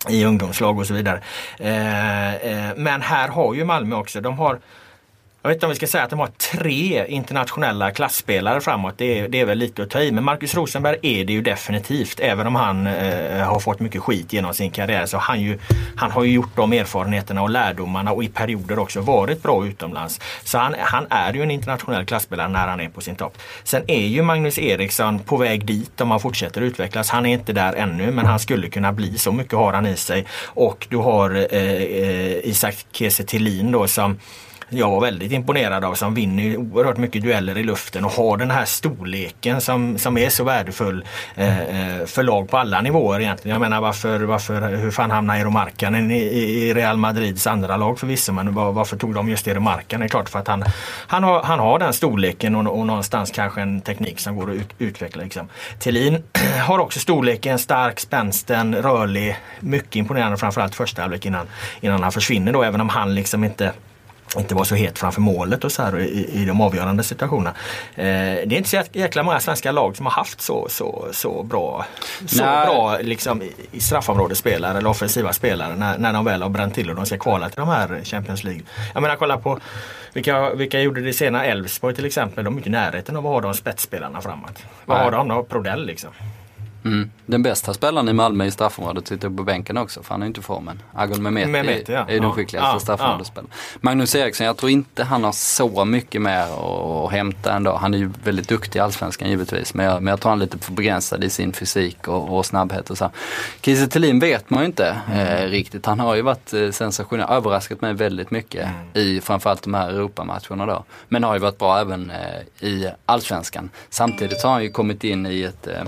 i ungdomslag och så vidare. Eh, eh, men här har ju Malmö också, de har jag vet inte om vi ska säga att de har tre internationella klassspelare framåt. Det är, det är väl lite att ta i. Men Marcus Rosenberg är det ju definitivt. Även om han eh, har fått mycket skit genom sin karriär så han, ju, han har ju gjort de erfarenheterna och lärdomarna och i perioder också varit bra utomlands. Så han, han är ju en internationell klassspelare när han är på sin topp. Sen är ju Magnus Eriksson på väg dit om han fortsätter utvecklas. Han är inte där ännu men han skulle kunna bli. Så mycket har han i sig. Och du har eh, eh Isak Kiese då som jag var väldigt imponerad av som vinner oerhört mycket dueller i luften och har den här storleken som, som är så värdefull eh, eh för lag på alla nivåer egentligen. Jag menar varför, varför hur fan hamnade Eero Markkanen i, i, Real Madrids andra lag förvisso men var, varför tog de just Eero Markkanen? Det är klart för att han, han, har, han har den storleken och, och någonstans kanske en teknik som går att ut, utveckla. Liksom. Thelin har också storleken, stark, spänsten, rörlig, mycket imponerande framförallt första halvlek innan, innan han försvinner då även om han liksom inte inte var så het framför målet och så här i, i de avgörande situationerna. Eh, det är inte så jäkla många svenska lag som har haft så, så, så bra, så bra liksom, i straffområdesspelare eller offensiva spelare när, när de väl har bränt till och de ska kvala till de här Champions League. Jag menar kolla på vilka, vilka gjorde det sena? Elfsborg till exempel. De är inte i närheten av att ha de spetsspelarna framåt. Vad har de då? Prodell liksom. Mm. Den bästa spelaren i Malmö i straffområdet sitter på bänken också för han är inte i formen. Agon Mehmeti, Mehmeti ja. är ju den skickligaste ja, straffområdesspelaren. Ja. Magnus Eriksson, jag tror inte han har så mycket mer att hämta ändå. Han är ju väldigt duktig i Allsvenskan givetvis men jag, men jag tror han är lite för begränsad i sin fysik och, och snabbhet och så. Kiese Thelin vet man ju inte mm. eh, riktigt. Han har ju varit eh, sensationell, överraskat mig väldigt mycket mm. i framförallt de här Europamatcherna då. Men har ju varit bra även eh, i Allsvenskan. Samtidigt har han ju kommit in i ett Eh,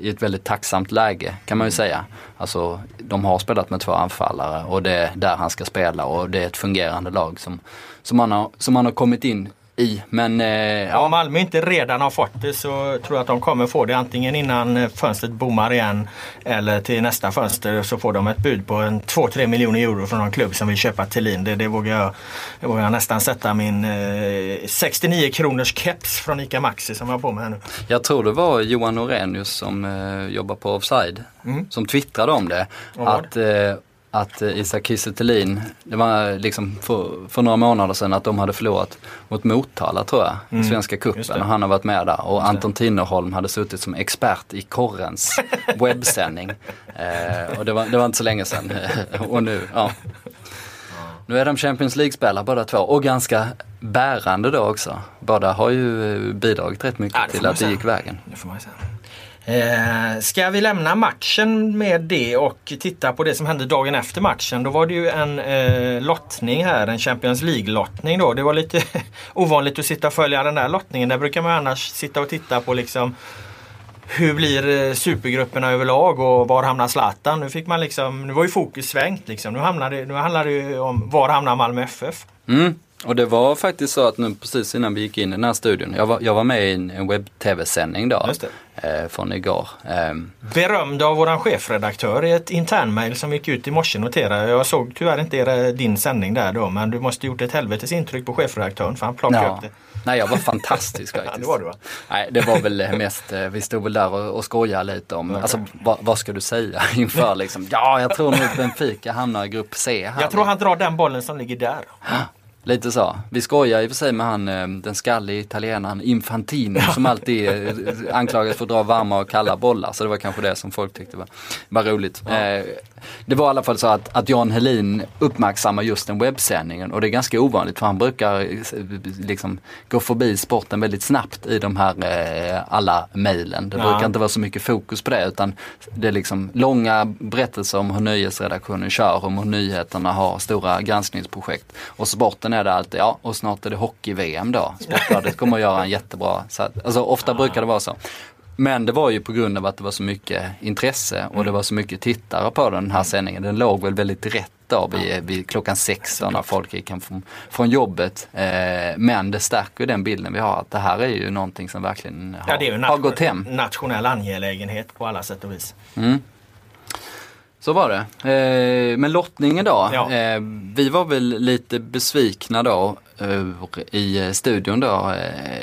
i ett väldigt tacksamt läge kan man ju säga. Alltså de har spelat med två anfallare och det är där han ska spela och det är ett fungerande lag som, som, han, har, som han har kommit in i. Men eh, ja. Om Malmö inte redan har fått det så tror jag att de kommer få det antingen innan fönstret bommar igen eller till nästa fönster så får de ett bud på en 2-3 miljoner euro från någon klubb som vill köpa Thelin. Det, det, vågar jag, det vågar jag nästan sätta min eh, 69 kronors keps från ICA Maxi som jag har på mig här nu. Jag tror det var Johan Orenius som eh, jobbar på Offside mm. som twittrade om det. Att, eh, att eh, Isak Kiese det var liksom för, för, några månader sedan att de hade förlorat mot Motala tror jag, mm. i Svenska cupen och han har varit med där. Och Anton Tinnerholm hade suttit som expert i korrens webbsändning. Eh, och det var, det var inte så länge sedan. och nu, ja. Nu är de Champions League-spelare båda två och ganska bärande då också. Båda har ju eh, bidragit rätt mycket ja, till att det gick vägen. Det får man säga. Eh, ska vi lämna matchen med det och titta på det som hände dagen efter matchen. Då var det ju en eh, lottning här, en Champions League-lottning då. Det var lite ovanligt att sitta och följa den där lottningen. Där brukar man annars sitta och titta på liksom hur blir eh, supergrupperna överlag och var hamnar Zlatan? Nu fick man liksom, nu var ju fokus svängt liksom. Nu, hamnade, nu handlar det om var hamnar Malmö FF? Mm. Och det var faktiskt så att nu precis innan vi gick in i den här studion, jag var, jag var med i en, en webb-tv-sändning då. Eh, från igår. Eh. Berömd av våran chefredaktör i ett internmail som gick ut i morse noterar jag. såg tyvärr inte era, din sändning där då men du måste gjort ett helvetes intryck på chefredaktören för han plockade ja. upp det. Nej jag var fantastisk faktiskt. ja, det var du va? Nej det var väl mest, eh, vi stod väl där och, och skojade lite om, okay. alltså vad, vad, ska du säga inför liksom, ja jag tror nog Benfica hamnar i grupp C här. Jag tror han drar den bollen som ligger där. Lite så. Vi skojar i och för sig med han eh, den skallige italienaren Infantino som alltid eh, anklagas för att dra varma och kalla bollar. Så det var kanske det som folk tyckte var, var roligt. Ja. Eh, det var i alla fall så att, att Jan Helin uppmärksammar just den webbsändningen och det är ganska ovanligt för han brukar liksom gå förbi sporten väldigt snabbt i de här alla mejlen. Det ja. brukar inte vara så mycket fokus på det utan det är liksom långa berättelser om hur nyhetsredaktionen kör, om hur nyheterna har stora granskningsprojekt. Och sporten sen är det alltid, ja och snart är det hockey-VM då. Sportbladet kommer att göra en jättebra, så att, alltså ofta brukar det vara så. Men det var ju på grund av att det var så mycket intresse och det var så mycket tittare på den här sändningen. Den låg väl väldigt rätt då vid, vid klockan 16 när folk gick hem från, från jobbet. Eh, men det stärker den bilden vi har att det här är ju någonting som verkligen har, Ja, det är ju har gått hem. nationell angelägenhet på alla sätt och vis. Så var det. Eh, men lottningen då. Ja. Eh, vi var väl lite besvikna då eh, i studion då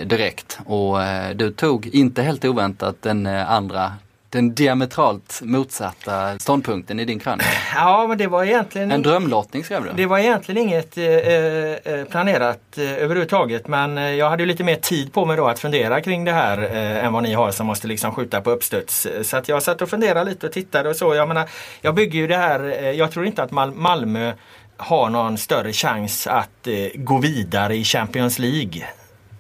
direkt. Och du tog inte helt oväntat den andra, den diametralt motsatta ståndpunkten i din krönika. Ja, men det var egentligen En drömlottning skrev du. Det var egentligen inget eh, eh, planerat eh, överhuvudtaget men eh, jag hade lite mer tid på mig då att fundera kring det här eh, än vad ni har som måste liksom skjuta på uppstuds. Så att jag satt och funderade lite och tittade och så. Jag menar, jag bygger ju det här, eh, jag tror inte att Mal- Malmö har någon större chans att eh, gå vidare i Champions League.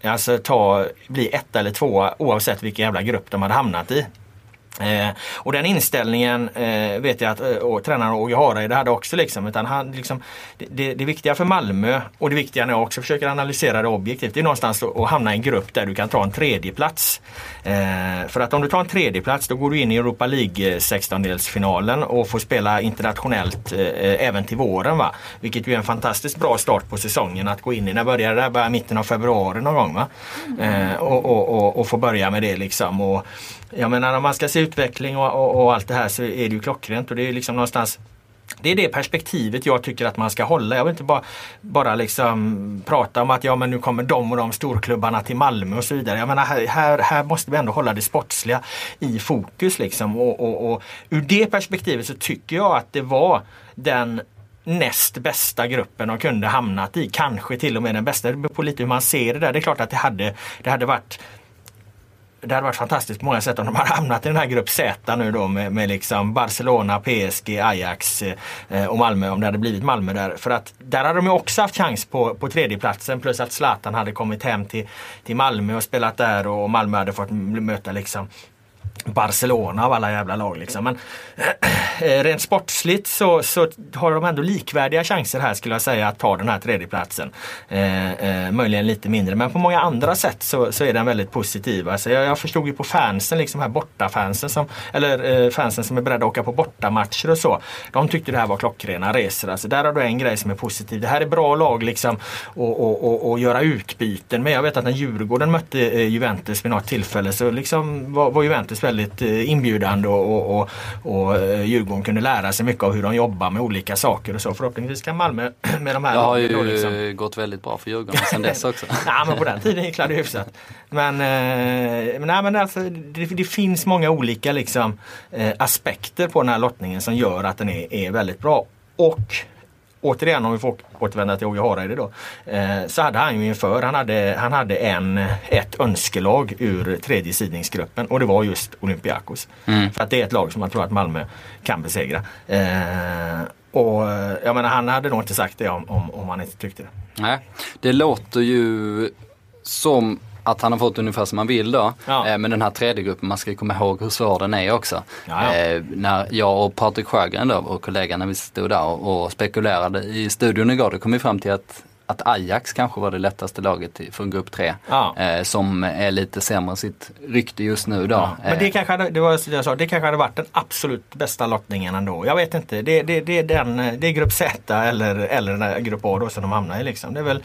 Alltså ta, bli ett eller två oavsett vilken jävla grupp de hade hamnat i. Eh, och den inställningen eh, vet jag att eh, och tränaren Åge Hareide hade också. Liksom, utan han, liksom, det, det, det viktiga för Malmö och det viktiga när jag också försöker analysera det objektivt det är någonstans att, att hamna i en grupp där du kan ta en tredjeplats. Eh, för att om du tar en tredjeplats då går du in i Europa League 16-delsfinalen och får spela internationellt eh, även till våren. Va? Vilket ju är en fantastiskt bra start på säsongen att gå in i. När börjar det? Börjar mitten av februari någon gång. Va? Eh, och, och, och, och få börja med det liksom. Och, jag menar om man ska se utveckling och, och, och allt det här så är det ju klockrent och det är liksom någonstans det är det perspektivet jag tycker att man ska hålla. Jag vill inte bara, bara liksom prata om att ja men nu kommer de och de storklubbarna till Malmö och så vidare. Jag menar här, här, måste vi ändå hålla det sportsliga i fokus liksom. Och, och, och ur det perspektivet så tycker jag att det var den näst bästa gruppen de kunde hamnat i. Kanske till och med den bästa. Det beror på lite hur man ser det där. Det är klart att det hade, det hade varit det hade varit fantastiskt på många sätt om de hade hamnat i den här grupp Z nu då med, med liksom Barcelona, PSG, Ajax eh, och Malmö om det hade blivit Malmö där. För att där hade de ju också haft chans på, på tredjeplatsen plus att Zlatan hade kommit hem till, till Malmö och spelat där och Malmö hade fått möta liksom Barcelona av alla jävla lag liksom. Men eh, rent sportsligt så, så har de ändå likvärdiga chanser här skulle jag säga att ta den här tredjeplatsen. Eh, eh, möjligen lite mindre men på många andra sätt så, så är den väldigt positiv. Alltså jag, jag förstod ju på fansen, liksom här bortafansen som, eller eh, fansen som är beredda att åka på bortamatcher och så. De tyckte det här var klockrena resor. Alltså där har du en grej som är positiv. Det här är bra lag liksom och, och, och, och göra utbyten. Men jag vet att när Djurgården mötte eh, Juventus vid något tillfälle så liksom var, var Juventus väldigt eh, inbjudande och, och, och, och eh, Djurgården kunde lära sig mycket av hur de jobbar med olika saker och så. Förhoppningsvis kan Malmö med de här Det har ju då liksom gått väldigt bra för Djurgården sen dess också. Ja men på den tiden gick det hyfsat. Men, eh, men, nej, men alltså, det, det finns många olika liksom, aspekter på den här lottningen som gör att den är, är väldigt bra. Och återigen om vi får återvända till Åge Hareide då. Eh, så hade han ju inför, han hade, han hade en, ett önskelag ur tredje sidningsgruppen och det var just Olympiakos. För att det är ett lag som man tror att Malmö kan besegra. Eh, och eh, jag menar han hade nog inte sagt det om, om, om han inte tyckte det. Nej, det låter ju som att han har fått ungefär som han vill då. Ja. Eh, men den här tredje gruppen, man ska komma ihåg hur svår den är också. Ja, ja. Eh, när jag och Patrik Sjögren då, och kollegan när vi stod där och, och spekulerade i studion igår, då kom vi fram till att att Ajax kanske var det lättaste laget från grupp 3. Ja. Eh, som är lite sämre sitt rykte just nu då. Ja, men det Eh, kanske hade, det var jag sa, det kanske hade varit den absolut bästa lottningen ändå. Jag vet inte. Det, det, det, är, den, det är grupp Z eller, eller den där grupp A då som de hamnar i. Liksom. Det, är väl,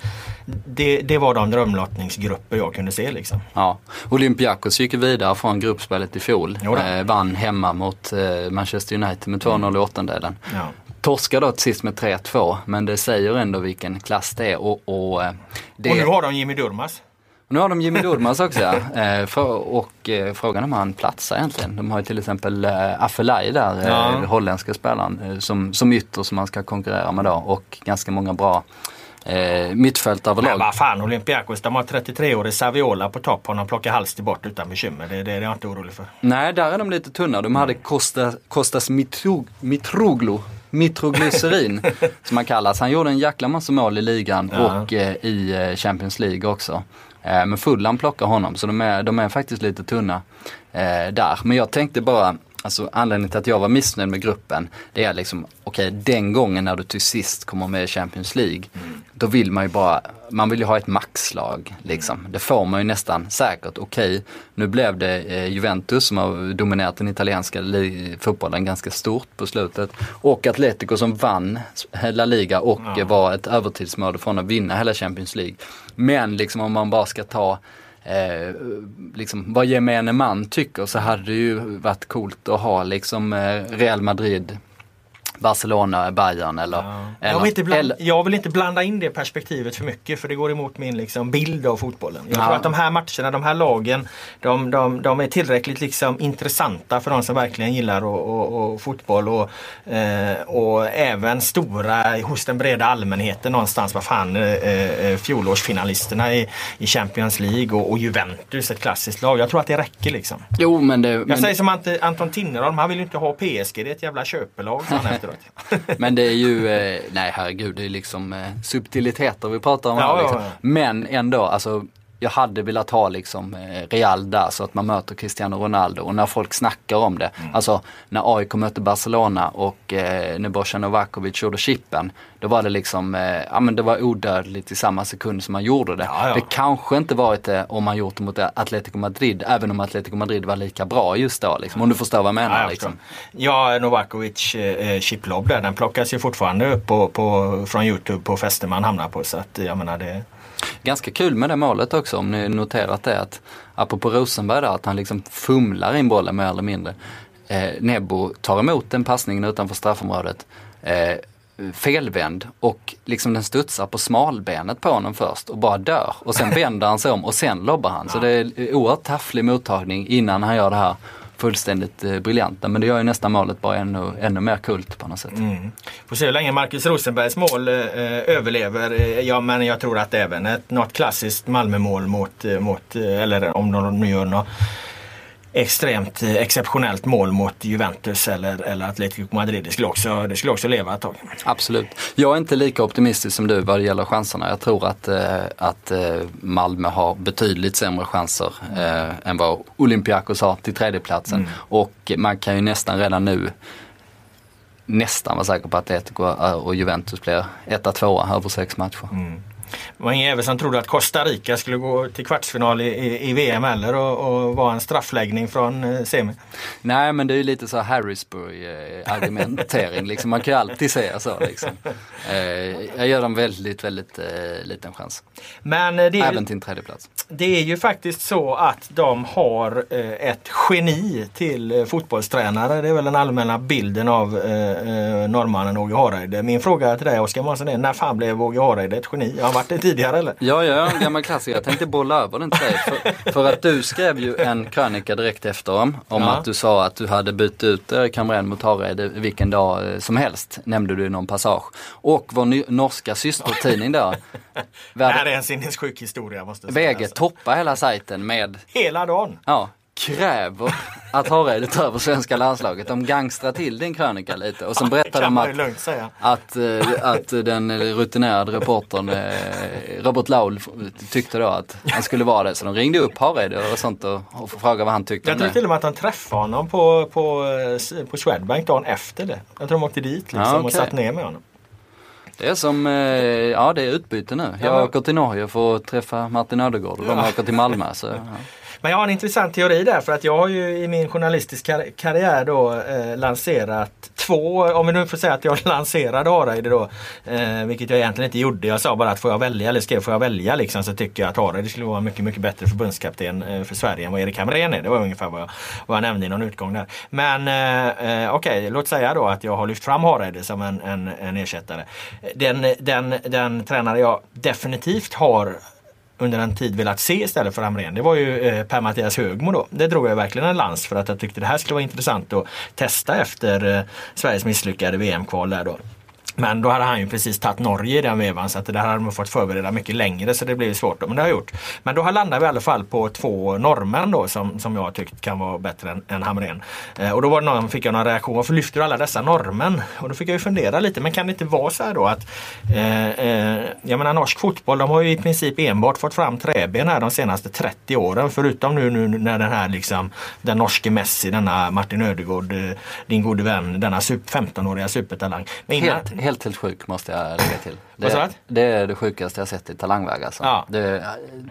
det, det var de drömlottningsgrupper jag kunde se. Liksom. Ja, Olympiakos gick vidare från gruppspelet i fjol. Eh, vann hemma mot eh, Manchester United med 2-0 i åttondelen. Ja. Torskar då till sist med 3-2 men det säger ändå vilken klass det är. Och, och, eh, det, Och nu har de Jimmy Durmaz. nu har de Jimmy Durmaz också ja. Eh, och eh, frågan är om han platsar egentligen. De har ju till exempel Afelai där, Ja. holländska spelaren, som, som ytter som man ska konkurrera med då. Och ganska många bra eh, mittfältare Men överlag. vad fan Olympiakos, de har 33-årig Saviola på topp. Honom plockar Halsti bort utan bekymmer. Det, det är jag inte orolig för. Nej, där är de lite tunna. De hade Kostas Mitrog, Mitroglou. Mitroglycerin som han kallas. Han gjorde en jäkla massa mål i ligan Ja. och eh, i eh, Champions League också. Eh, men Fulham plockar honom så de är, de är faktiskt lite tunna eh, där. Men jag tänkte bara Alltså anledningen till att jag var missnöjd med gruppen det är liksom, okej okay, den gången när du till sist kommer med i Champions League, mm. då vill man ju bara, man vill ju ha ett maxlag liksom. Mm. Det får man ju nästan säkert. Okej, okay, nu blev det eh, Juventus som har dominerat den italienska fotbollen ganska stort på slutet. Och Atletico som vann hela liga och ja. var ett övertidsmål från att vinna hela Champions League. Men liksom om man bara ska ta eh, liksom, vad gemene man tycker så hade det ju varit coolt att ha liksom eh, Real Madrid. Barcelona, Bayern eller... Ja. eller, jag, vill inte blanda, eller, jag vill inte blanda in det perspektivet för mycket för det går emot min liksom, bild av fotbollen. Jag ja. tror att de här matcherna, de här lagen, de, de, de är tillräckligt liksom, intressanta för de som verkligen gillar och, och, och fotboll och, eh, och även stora hos den breda allmänheten någonstans. Vad fan, eh, eh, fjolårsfinalisterna i, i Champions League och, och, Juventus, ett klassiskt lag. Jag tror att det räcker liksom. Jo, men det, jag men... säger som Anton Tinnerholm, han vill inte ha PSG, det är ett jävla köpelag. Men det är ju, eh, nej herregud, det är liksom eh, subtiliteter vi pratar om ja, här. Liksom. Men ändå, alltså jag hade velat ha liksom eh, Real där så att man möter Cristiano Ronaldo och när folk snackar om det. Mm. Alltså när AIK mötte Barcelona och eh, när Bojan Novakovic gjorde chippen. Då var det liksom, eh, ja men det var odödligt i samma sekund som man gjorde det. Ja, ja. Det kanske inte varit det om man gjort det mot Atletico Madrid, även om Atletico Madrid var lika bra just då. Liksom, om du förstår vad jag menar. Ja, liksom. ja Novakovic eh, chiplob där, den plockas ju fortfarande upp på, på, från Youtube på fester man hamnar på. Så att jag menar det Ganska kul med det målet också om ni noterat det att apropå Rosenberg där att han liksom fumlar in bollen mer eller mindre. Eh, Nebo tar emot den passningen utanför straffområdet. Eh, felvänd och liksom den studsar på smalbenet på honom först och bara dör. Och sen vänder han sig om och sen lobbar han. Så det är oerhört tafflig mottagning innan han gör det här fullständigt eh, briljanta. Men det gör ju nästan målet bara ännu, ännu mer kult på något sätt. Mm. Får se hur länge Marcus Rosenbergs mål eh, eh överlever. Eh, ja, men jag tror att även ett, något klassiskt Malmömål mot, eh, mot eller om de nu gör något extremt eh, exceptionellt mål mot Juventus eller, eller Atletico Madrid. Det skulle, också, det skulle också leva ett tag. Absolut. Jag är inte lika optimistisk som du vad det gäller chanserna. Jag tror att, eh, att eh, Malmö har betydligt sämre chanser eh, än vad Olympiakos har till tredjeplatsen. Mm. Och man kan ju nästan redan nu nästan vara säker på att Atletico och Juventus blir etta, tvåa över sex matcher. Mm. Det var ingen jävel som trodde att Costa Rica skulle gå till kvartsfinal i, i, i VM heller och, och vara en straffläggning från eh, semi. Nej men det är ju lite så Harrisburg eh, argumentering. liksom. Man kan ju alltid säga så. Liksom. Eh, jag ger dem väldigt, väldigt eh, liten chans. Men eh, det är, Även till en tredjeplats. Det är ju faktiskt så att de har eh, ett geni till eh, fotbollstränare. Det är väl den allmänna bilden av eh, norrmannen Åge Hareide. Min fråga till dig Oskar Månsson är när fan blev Åge Hareide ett geni? Varit det tidigare eller? Ja, ja, en gammal klassiker. Jag tänkte bolla över den till dig. För, för, att du skrev ju en krönika direkt efter om, ja. att du sa att du hade bytt ut Kamren mot Hareide vilken dag som helst. Nämnde du i någon passage. Och vår norska systertidning då. det här är en sinnessjuk historia måste jag säga. VG toppar hela sajten med... Hela dagen? Ja kräver att Hareide tar över svenska landslaget. De gangstrar till din krönika lite och sen berättar de att, att, eh, att den rutinerade reportern eh, Robert Laul tyckte då att han skulle vara det. Så de ringde upp Hareide och sånt och, och frågade vad han tyckte Jag tror till och med att han träffade honom på, på, eh, på Swedbank dagen efter det. Jag tror de åkte dit liksom ja, okay. och satt ner med honom. Det är som, ja det är utbyte nu. Jag ja. åker till Norge för att träffa Martin Ödegård och de åker till Malmö. Så, ja. Men jag har en intressant teori där för att jag har ju i min journalistiska karriär då eh, lanserat två, om vi nu får säga att jag lanserade Hareide då, eh, vilket jag egentligen inte gjorde. Jag sa bara att får jag välja, eller skrev får jag välja liksom, så tycker jag att Hareide skulle vara mycket, mycket bättre förbundskapten eh, för Sverige än vad Erik Hamrén är. Det var ungefär vad jag, vad jag nämnde i någon utgång där. Men eh, eh okej, okay, låt säga då att jag har lyft fram Hareide som en, en, en ersättare. Den, den, den tränare jag definitivt har under en tid velat se istället för Hamrén. Det var ju eh, Per-Mattias Högmo då. Det drog jag verkligen en lans för att jag tyckte det här skulle vara intressant att testa efter eh, Sveriges misslyckade VM-kval där då. Men då hade han ju precis tagit Norge i den vevan så att det där hade man fått förbereda mycket längre så det blev svårt. Då, men det har jag gjort. Men då landade vi i alla fall på två norrmän då som, som jag tyckt kan vara bättre än, än Hamrén. Eh, och då var det någon, fick jag någon reaktion. Varför lyfter du alla dessa norrmän? Och då fick jag ju fundera lite. Men kan det inte vara så här då att eh, eh, jag menar norsk fotboll de har ju i princip enbart fått fram träben här de senaste 30 åren. Förutom nu, nu när den här liksom den norske Messi, denna Martin Ödegård, eh, din gode vän, denna 15-åriga supertalang. Men innan, helt, helt, sjuk måste jag lägga till. Det, det är det sjukaste jag sett i talangväg alltså. Ja. Det,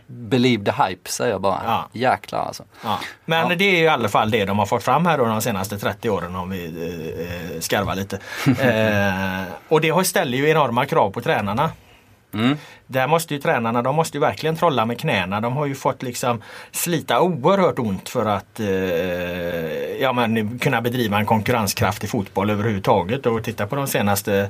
believe the hype säger jag bara. Ja. Jäklar alltså. Ja. Men ja. det är i alla fall det de har fått fram här då de senaste 30 åren om vi eh, skarvar lite. eh, och det ställer ju enorma krav på tränarna. Mm. Där måste ju tränarna, de måste ju verkligen trolla med knäna. De har ju fått liksom slita oerhört ont för att eh, ja, men, kunna bedriva en konkurrenskraftig fotboll överhuvudtaget. Och titta på de senaste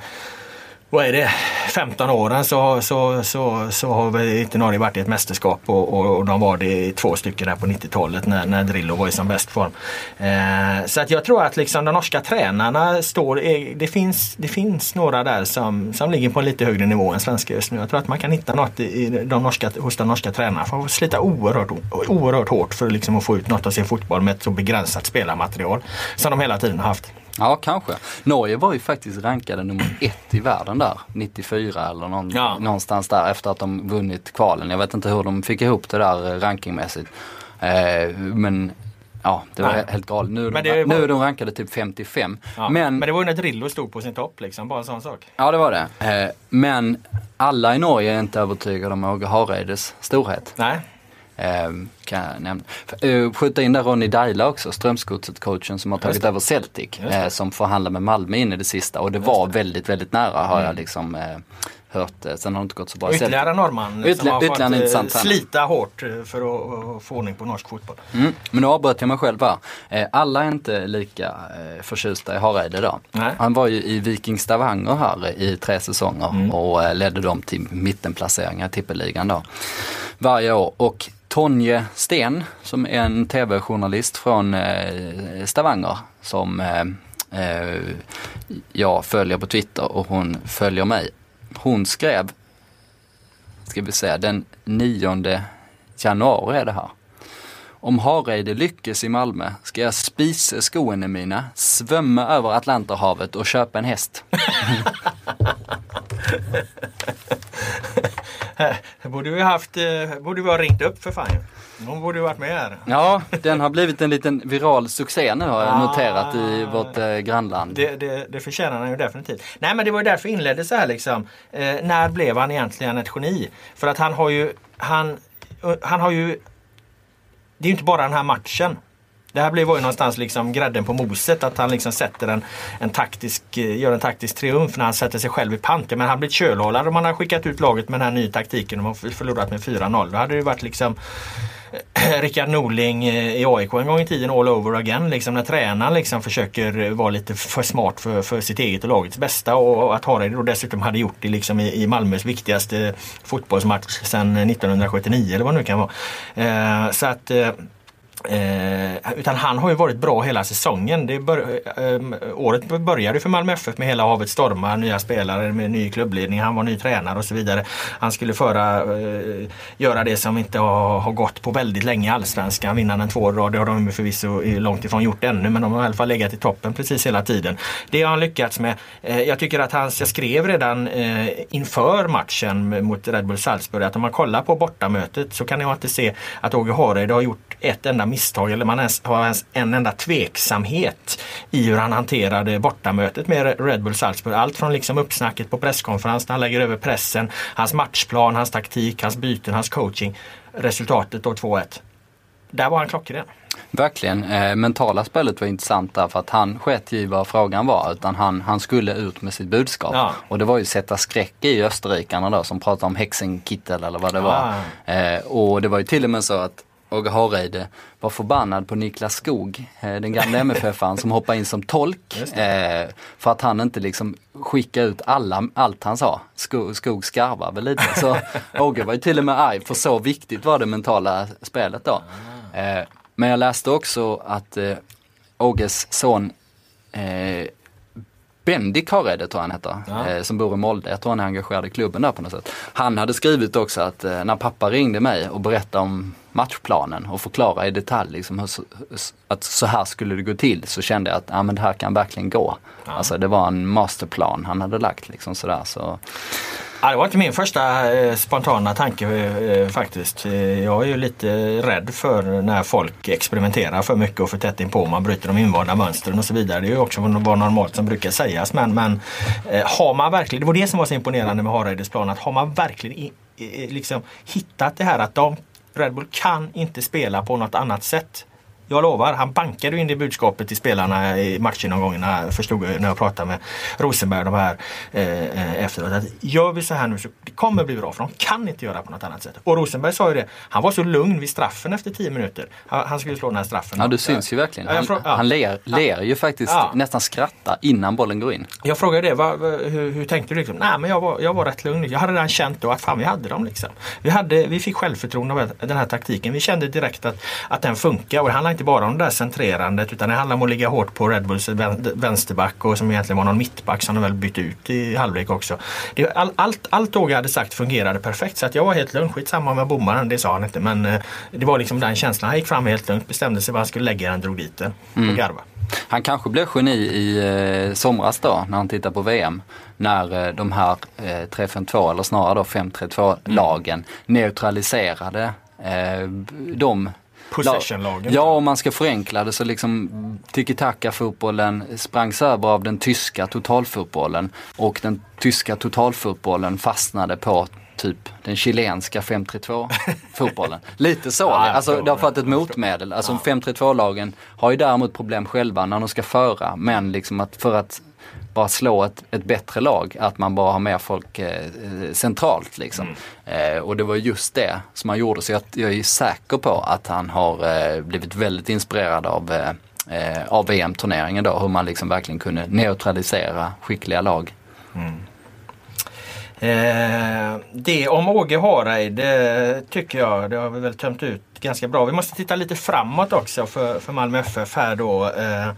vad är det, 15 åren så, så, så, så har väl inte Norge varit i ett mästerskap och, och, och de var det i två stycken där på 90-talet när, när Drillo var i som bäst form. Eh, så att jag tror att liksom de norska tränarna står, det finns, det finns några där som, som ligger på en lite högre nivå än svenska just nu. Jag tror att man kan hitta något i de norska, hos de norska tränarna. Man får slita oerhört, oerhört hårt för liksom att få ut något av sin fotboll med ett så begränsat spelarmaterial som de hela tiden har haft. Ja, kanske. Norge var ju faktiskt rankade nummer ett i världen där, 94 eller någon, ja. någonstans där efter att de vunnit kvalen. Jag vet inte hur de fick ihop det där rankingmässigt. Eh, men Ja, det var Nej. helt galet. Nu, var... nu är de rankade typ 55. Ja, men, men det var ju när Drillo stod på sin topp liksom, bara en sån sak. Ja, det var det. Eh, men alla i Norge är inte övertygade om Åge Hareides storhet. Nej. Ehm, kan jag nämna. Uh, skjuta in där Ronny Daila också, Strömsgodset-coachen som har tagit över Celtic. Eh, som förhandlar med Malmö in i det sista och det var väldigt, väldigt nära har mm. jag liksom eh, hört. Eh, sen har det inte gått så bra. Ytterligare norrman Ytterligare, som har fått eh, slita hårt eh, för att få ordning på norsk fotboll. Mm. Men nu avbröt jag mig själv här. Alla är inte lika förtjusta i Hareide idag. Han var ju i Viking Stavanger här i tre säsonger mm. och ledde dem till mittenplaceringar i tippeligan då. Varje år. Och Tonje Sten som är en tv-journalist från Stavanger som jag följer på Twitter och hon följer mig hon skrev, ska vi säga den 9 januari är det här. Om Hareide lyckas i Malmö ska jag spisa skoene mina, svömma över Atlanterhavet och köpa en häst. borde vi haft, eh, borde vi ha ringt upp för fan. Hon borde varit med här. Ja, den har blivit en liten viral succé nu har jag ah, noterat i vårt eh, grannland. Det, det, det förtjänar han ju definitivt. Nej men det var ju därför inledde så här liksom. Eh, när blev han egentligen ett geni? För att han har ju, han, han har ju, det är ju inte bara den här matchen. Det här blev ju någonstans liksom grädden på moset att han liksom sätter en, en taktisk, eh, gör en taktisk triumf när han sätter sig själv i pant. Men han blir kölhållad om han har skickat ut laget med den här nya taktiken och förlorat med 4-0. Då hade det varit liksom Rickard Norling eh, i AIK en gång i tiden all over again. Liksom när tränaren liksom försöker vara lite för smart för, för sitt eget och lagets bästa. Och att Hareide då dessutom hade gjort det liksom i, i Malmös viktigaste fotbollsmatch sedan 1979 eller vad det nu kan vara. Eh, så att eh, eh, utan han har ju varit bra hela säsongen. Det bör, eh, året började för Malmö FF med hela havet stormar, nya spelare med ny klubbledning, han var ny tränare och så vidare. Han skulle föra, eh, göra det som inte har, har, gått på väldigt länge i Allsvenskan, vinna den två rad. Det har de förvisso långt ifrån gjort ännu men de har i alla fall legat i toppen precis hela tiden. Det har han lyckats med. Eh, jag tycker att han, jag skrev redan eh, inför matchen mot Red Bull Salzburg att om man kollar på bortamötet så kan jag inte se att Åge Hareide har gjort ett enda misstag eller man har ens en enda tveksamhet i hur han hanterade bortamötet med Red Bull Salzburg. Allt från liksom uppsnacket på presskonferens när han lägger över pressen, hans matchplan, hans taktik, hans byten, hans coaching. Resultatet då 2-1. Där var han klockren. Verkligen. Eh, mentala spelet var intressant där för att han sket ju vad frågan var utan han, han skulle ut med sitt budskap. Ja. Och det var ju sätta skräck i österrikarna då som pratade om Hexenkittel eller vad det var. Eh, och det var ju till och med så att Åge Hareide var förbannad på Niklas Skog, eh, den gamla MFF-aren som hoppade in som tolk. Eh, för att han inte liksom skickade ut alla, allt han sa. Skog, Skog skarvar väl lite. Så Åge var ju till och med arg för så viktigt var det mentala spelet då. Eh, men jag läste också att Åges son Bendik Harede tror jag han heter, Ja. eh, som bor i Molde. Jag tror han är engagerad i klubben där på något sätt. Han hade skrivit också att eh, när pappa ringde mig och berättade om matchplanen och förklarade i detalj liksom, hur, att så här skulle det gå till så kände jag att ja, men det här kan verkligen gå. Alltså det var en masterplan han hade lagt liksom sådär. Så, Ja, det var inte min första eh, spontana tanke eh, eh faktiskt. Eh, jag är ju lite rädd för när folk experimenterar för mycket och för tätt inpå. Man bryter de invanda mönstren och så vidare. Det är ju också vad normalt som brukar sägas. Men, men eh, har man verkligen, det var det som var så imponerande med Harreides plan, att har man verkligen i, i, liksom hittat det här att de, Red Bull kan inte spela på något annat sätt. Jag lovar, han bankade in det budskapet till spelarna i matchen någon gång när jag, förstod, när jag pratade med Rosenberg och de här eh, eh, efteråt. Att gör vi så här nu så det kommer bli bra för de kan inte göra på något annat sätt. Och Rosenberg sa ju det, han var så lugn vid straffen efter 10 minuter. Han, skulle slå den här straffen. ja, du syns ju verkligen. Han, ja. han ler, ler ju faktiskt, Ja. nästan skrattar innan bollen går in. Jag frågade det, vad, hur, hur tänkte du? Liksom? Nej, men jag var, jag var rätt lugn. Jag hade redan känt då att fan vi hade dem. Liksom. Vi, hade, vi fick självförtroende av den här taktiken. Vi kände direkt att, att den funkar. Och det handlar inte bara om det där centrerandet utan det handlar om att ligga hårt på Red Bulls vän- vänsterback och som egentligen var någon mittback som de väl bytte ut i halvlek också. Det, all, allt, allt Åge hade sagt fungerade perfekt så att jag var helt lugn. Skitsamma om jag bommade den, det sa han inte. Men eh, det var liksom den känslan. Han gick fram helt lugnt, bestämde sig var han skulle lägga den, drog dit den och garva. Han kanske blev geni i eh, somras då när han tittar på VM. När eh, de här eh, 3-5-2 eller snarare då 5-3-2 lagen neutraliserade de Possession-lagen. Ja, om man ska förenkla det så liksom tiki-taka-fotbollen sprangs över av den tyska totalfotbollen och den tyska totalfotbollen fastnade på typ den chilenska 5-3-2 fotbollen. Lite så. Ja, alltså det har fått ett motmedel. Alltså 5-3-2-lagen har ju däremot problem själva när de ska föra. Men liksom att för att bara slå ett, ett bättre lag, att man bara har med folk eh, centralt liksom. Eh, och det var just det som han gjorde. Så jag, jag är säker på att han har eh, blivit väldigt inspirerad av eh, eh, av VM-turneringen då, hur man liksom verkligen kunde neutralisera skickliga lag. Eh, det om Åge Hareid tycker jag, det har vi väl tömt ut ganska bra. Vi måste titta lite framåt också för, för Malmö FF här då. Eh,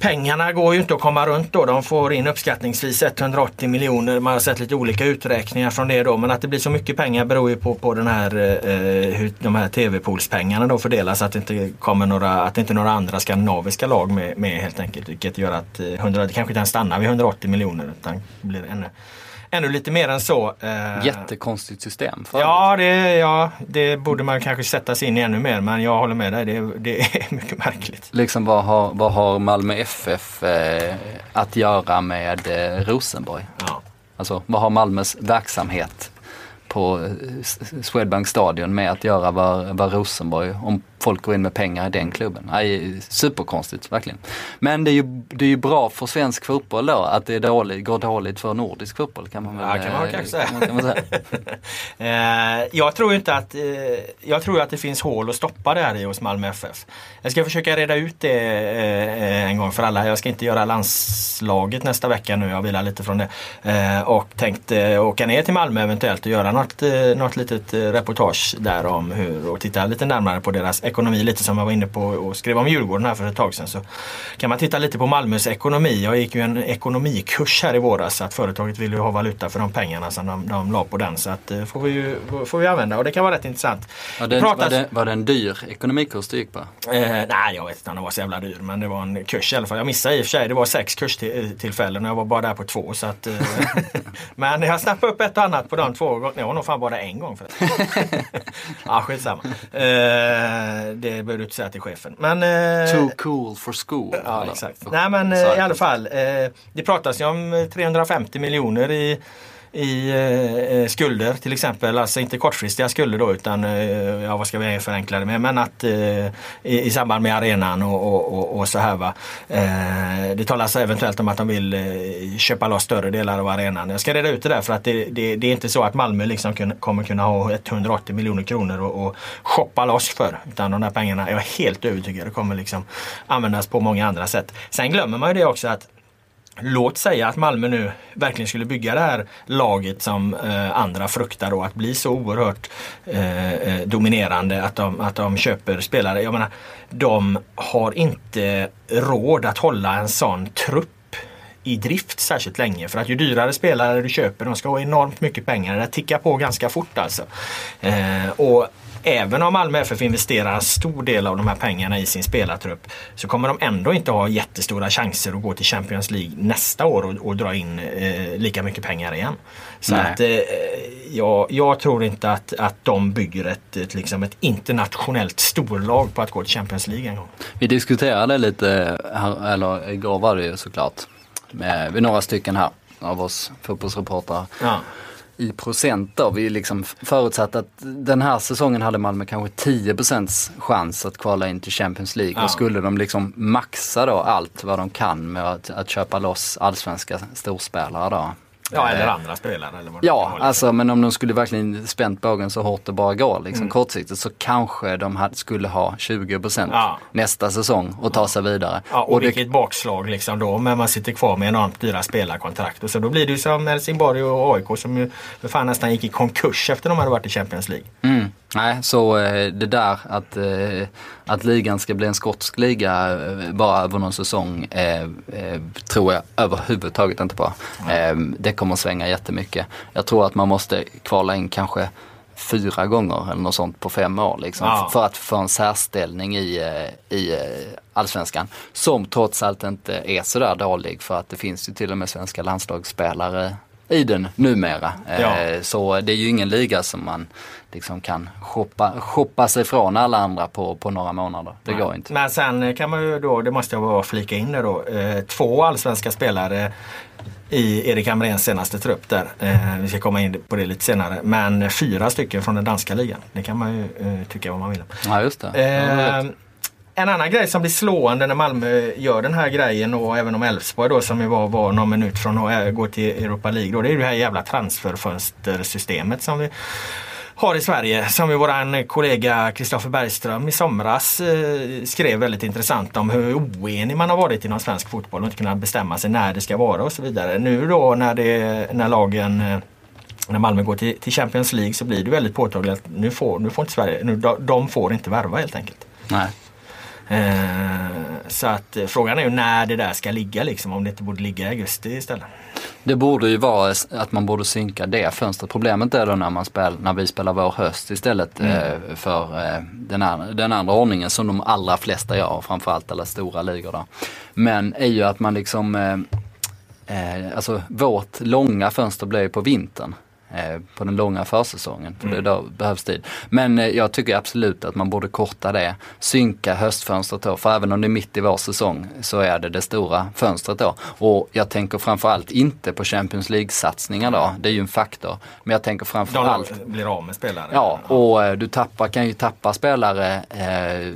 Pengarna går ju inte att komma runt då. De får in uppskattningsvis 180 miljoner. Man har sett lite olika uträkningar från det då. Men att det blir så mycket pengar beror ju på, på den här, eh, eh hur de här TV-poolspengarna då fördelas. Att det inte kommer några, att inte några andra skandinaviska lag med, med helt enkelt. Vilket gör att eh, 100, det kanske inte ens stannar vid 180 miljoner. Utan blir ännu, ännu lite mer än så. Eh, Jättekonstigt system. för Ja det, ja, det borde man kanske sätta sig in i ännu mer. Men jag håller med dig. Det, det är mycket märkligt. Liksom vad har, vad har Malmö FF eh, att göra med eh, Rosenborg? Ja. Alltså vad har Malmös verksamhet på eh, Swedbank Stadion med att göra vad, vad Rosenborg, om folk går in med pengar i den klubben? Nej, superkonstigt, verkligen. Men det är, ju, det är ju bra för svensk fotboll då att det är dåligt, går dåligt för nordisk fotboll kan man väl Ja, kan man eh, kanske säga. kan man- kan man säga. Eh, jag tror inte att, eh, jag tror att det finns hål att stoppa det här i hos Malmö FF. Jag ska försöka reda ut det en gång för alla. Jag ska inte göra landslaget nästa vecka nu. Jag vilar lite från det. Och tänkte åka ner till Malmö eventuellt och göra något, något litet reportage där om hur och titta lite närmare på deras ekonomi. Lite som jag var inne på och skrev om Djurgården här för ett tag sedan. Så kan man titta lite på Malmös ekonomi. Jag gick ju en ekonomikurs här i våras så att företaget vill ju ha valuta för de pengarna som de, de la på den. Så att eh, får vi ju får vi använda och det kan vara rätt intressant. Var Det det, pratas- var, det, var det en dyr ekonomikurs du gick på? Eh, nej, jag vet inte om den var så jävla dyr men det var en kurs i alla fall. Jag missade i och för sig, det var sex kurstillfällen och jag var bara där på två. Så att, eh, men jag snappade upp ett och annat på de två gångerna. Jag var nog fan bara där en gång. För ja, skitsamma. Eh, det behöver du inte säga till chefen. Men, eh, Too cool for school. Ja, exakt. Nej men eh, i alla fall. Eh, det pratas ju om eh, 350 miljoner i, i eh, eh, skulder till exempel. Alltså inte kortfristiga skulder då utan, eh, ja vad ska vi förenkla det med, men att eh, i, i samband med arenan och, och, och, och så här va. Eh, det talas eventuellt om att de vill eh, köpa loss större delar av arenan. Jag ska reda ut det där för att det, det, det är inte så att Malmö liksom kun, kommer kunna ha 180 miljoner kronor och, och shoppa loss för. Utan de där pengarna, jag är helt övertygad, kommer liksom användas på många andra sätt. Sen glömmer man ju det också att Låt säga att Malmö nu verkligen skulle bygga det här laget som eh, andra fruktar och att bli så oerhört eh, eh, dominerande att de, att de köper spelare. Jag menar, de har inte råd att hålla en sån trupp i drift särskilt länge. För att ju dyrare spelare du köper, de ska ha enormt mycket pengar. Det tickar på ganska fort alltså. Eh, och Även om Malmö FF investerar en stor del av de här pengarna i sin spelartrupp så kommer de ändå inte ha jättestora chanser att gå till Champions League nästa år och, och dra in eh, lika mycket pengar igen. Så Nej. att, eh, jag, jag tror inte att, att de bygger ett, ett, liksom ett internationellt storlag på att gå till Champions League en gång. Vi diskuterade lite, här, eller igår var det ju såklart, med, med några stycken här av oss fotbollsreportrar. Ja. I procent då, vi liksom förutsatte att den här säsongen hade Malmö kanske 10% chans att kvala in till Champions League. Ja. Och skulle de liksom maxa då allt vad de kan med att, att köpa loss allsvenska storspelare då. Ja, Eh, eller andra spelare. Eller vad det Ja, liksom. alltså men om de skulle verkligen spänt bågen så hårt det bara går liksom Mm. kortsiktigt så kanske de hade, skulle ha 20% Ja. nästa säsong och ta sig vidare. Ja, och, det, vilket bakslag liksom då. Men man sitter kvar med enormt dyra spelarkontrakt. Och så då blir det ju som Helsingborg och AIK som ju för fan nästan gick i konkurs efter de hade varit i Champions League. mm, nej, så eh, det där att, eh, att ligan ska bli en skotsk liga eh, bara över någon säsong tror jag överhuvudtaget inte på. Det kommer svänga jättemycket. Jag tror att man måste kvala in kanske fyra gånger eller något sånt på fem år liksom, Ja. för att få en särställning i, i allsvenskan. Som trots allt inte är sådär dålig för att det finns ju till och med svenska landslagsspelare i den numera. Eh, Ja. Så det är ju ingen liga som man liksom kan shoppa, shoppa sig från alla andra på, på några månader. Det går inte. Men sen kan man ju då, det måste jag bara flika in det då, eh, två allsvenska spelare i Erik Hamréns senaste trupp där. Eh, vi ska komma in på det lite senare. Men fyra stycken från den danska ligan. Det kan man ju tycka vad man vill om. Ja just det. Ja en annan grej som blir slående när Malmö gör den här grejen och även om Elfsborg då som ju var, var någon minut från att eh, gå till Europa League då. Det är det här jävla transferfönstersystemet som vi har i Sverige. Som ju våran kollega Kristoffer Bergström i somras eh, skrev väldigt intressant om hur oenig man har varit inom svensk fotboll och inte kunnat bestämma sig när det ska vara och så vidare. Nu då när, det, när lagen eh, när Malmö går till, till Champions League så blir det väldigt påtagligt att nu får, nu får inte Sverige, nu, de, de får inte värva helt enkelt. Nej. Eh, så att eh, frågan är ju när det där ska ligga liksom, om det inte borde ligga i augusti istället. Det borde ju vara att man borde synka det fönstret. Problemet är då när, man spel, när vi spelar vår höst istället eh, för den, andra, den andra ordningen som de allra flesta gör, framförallt alla stora ligor då. Men är ju att man liksom, eh, alltså vårt långa fönster blir på vintern. Eh, på den långa försäsongen, för det då behövs tid. Men eh, jag tycker absolut att man borde korta det, synka höstfönstret då, för även om det är mitt i vår säsong så är det det stora fönstret då. Och jag tänker framförallt inte på Champions League-satsningar då, det är ju en faktor. Men jag tänker De framförallt blir av med spelare. Ja, och eh, du tappar, kan ju tappa spelare eh,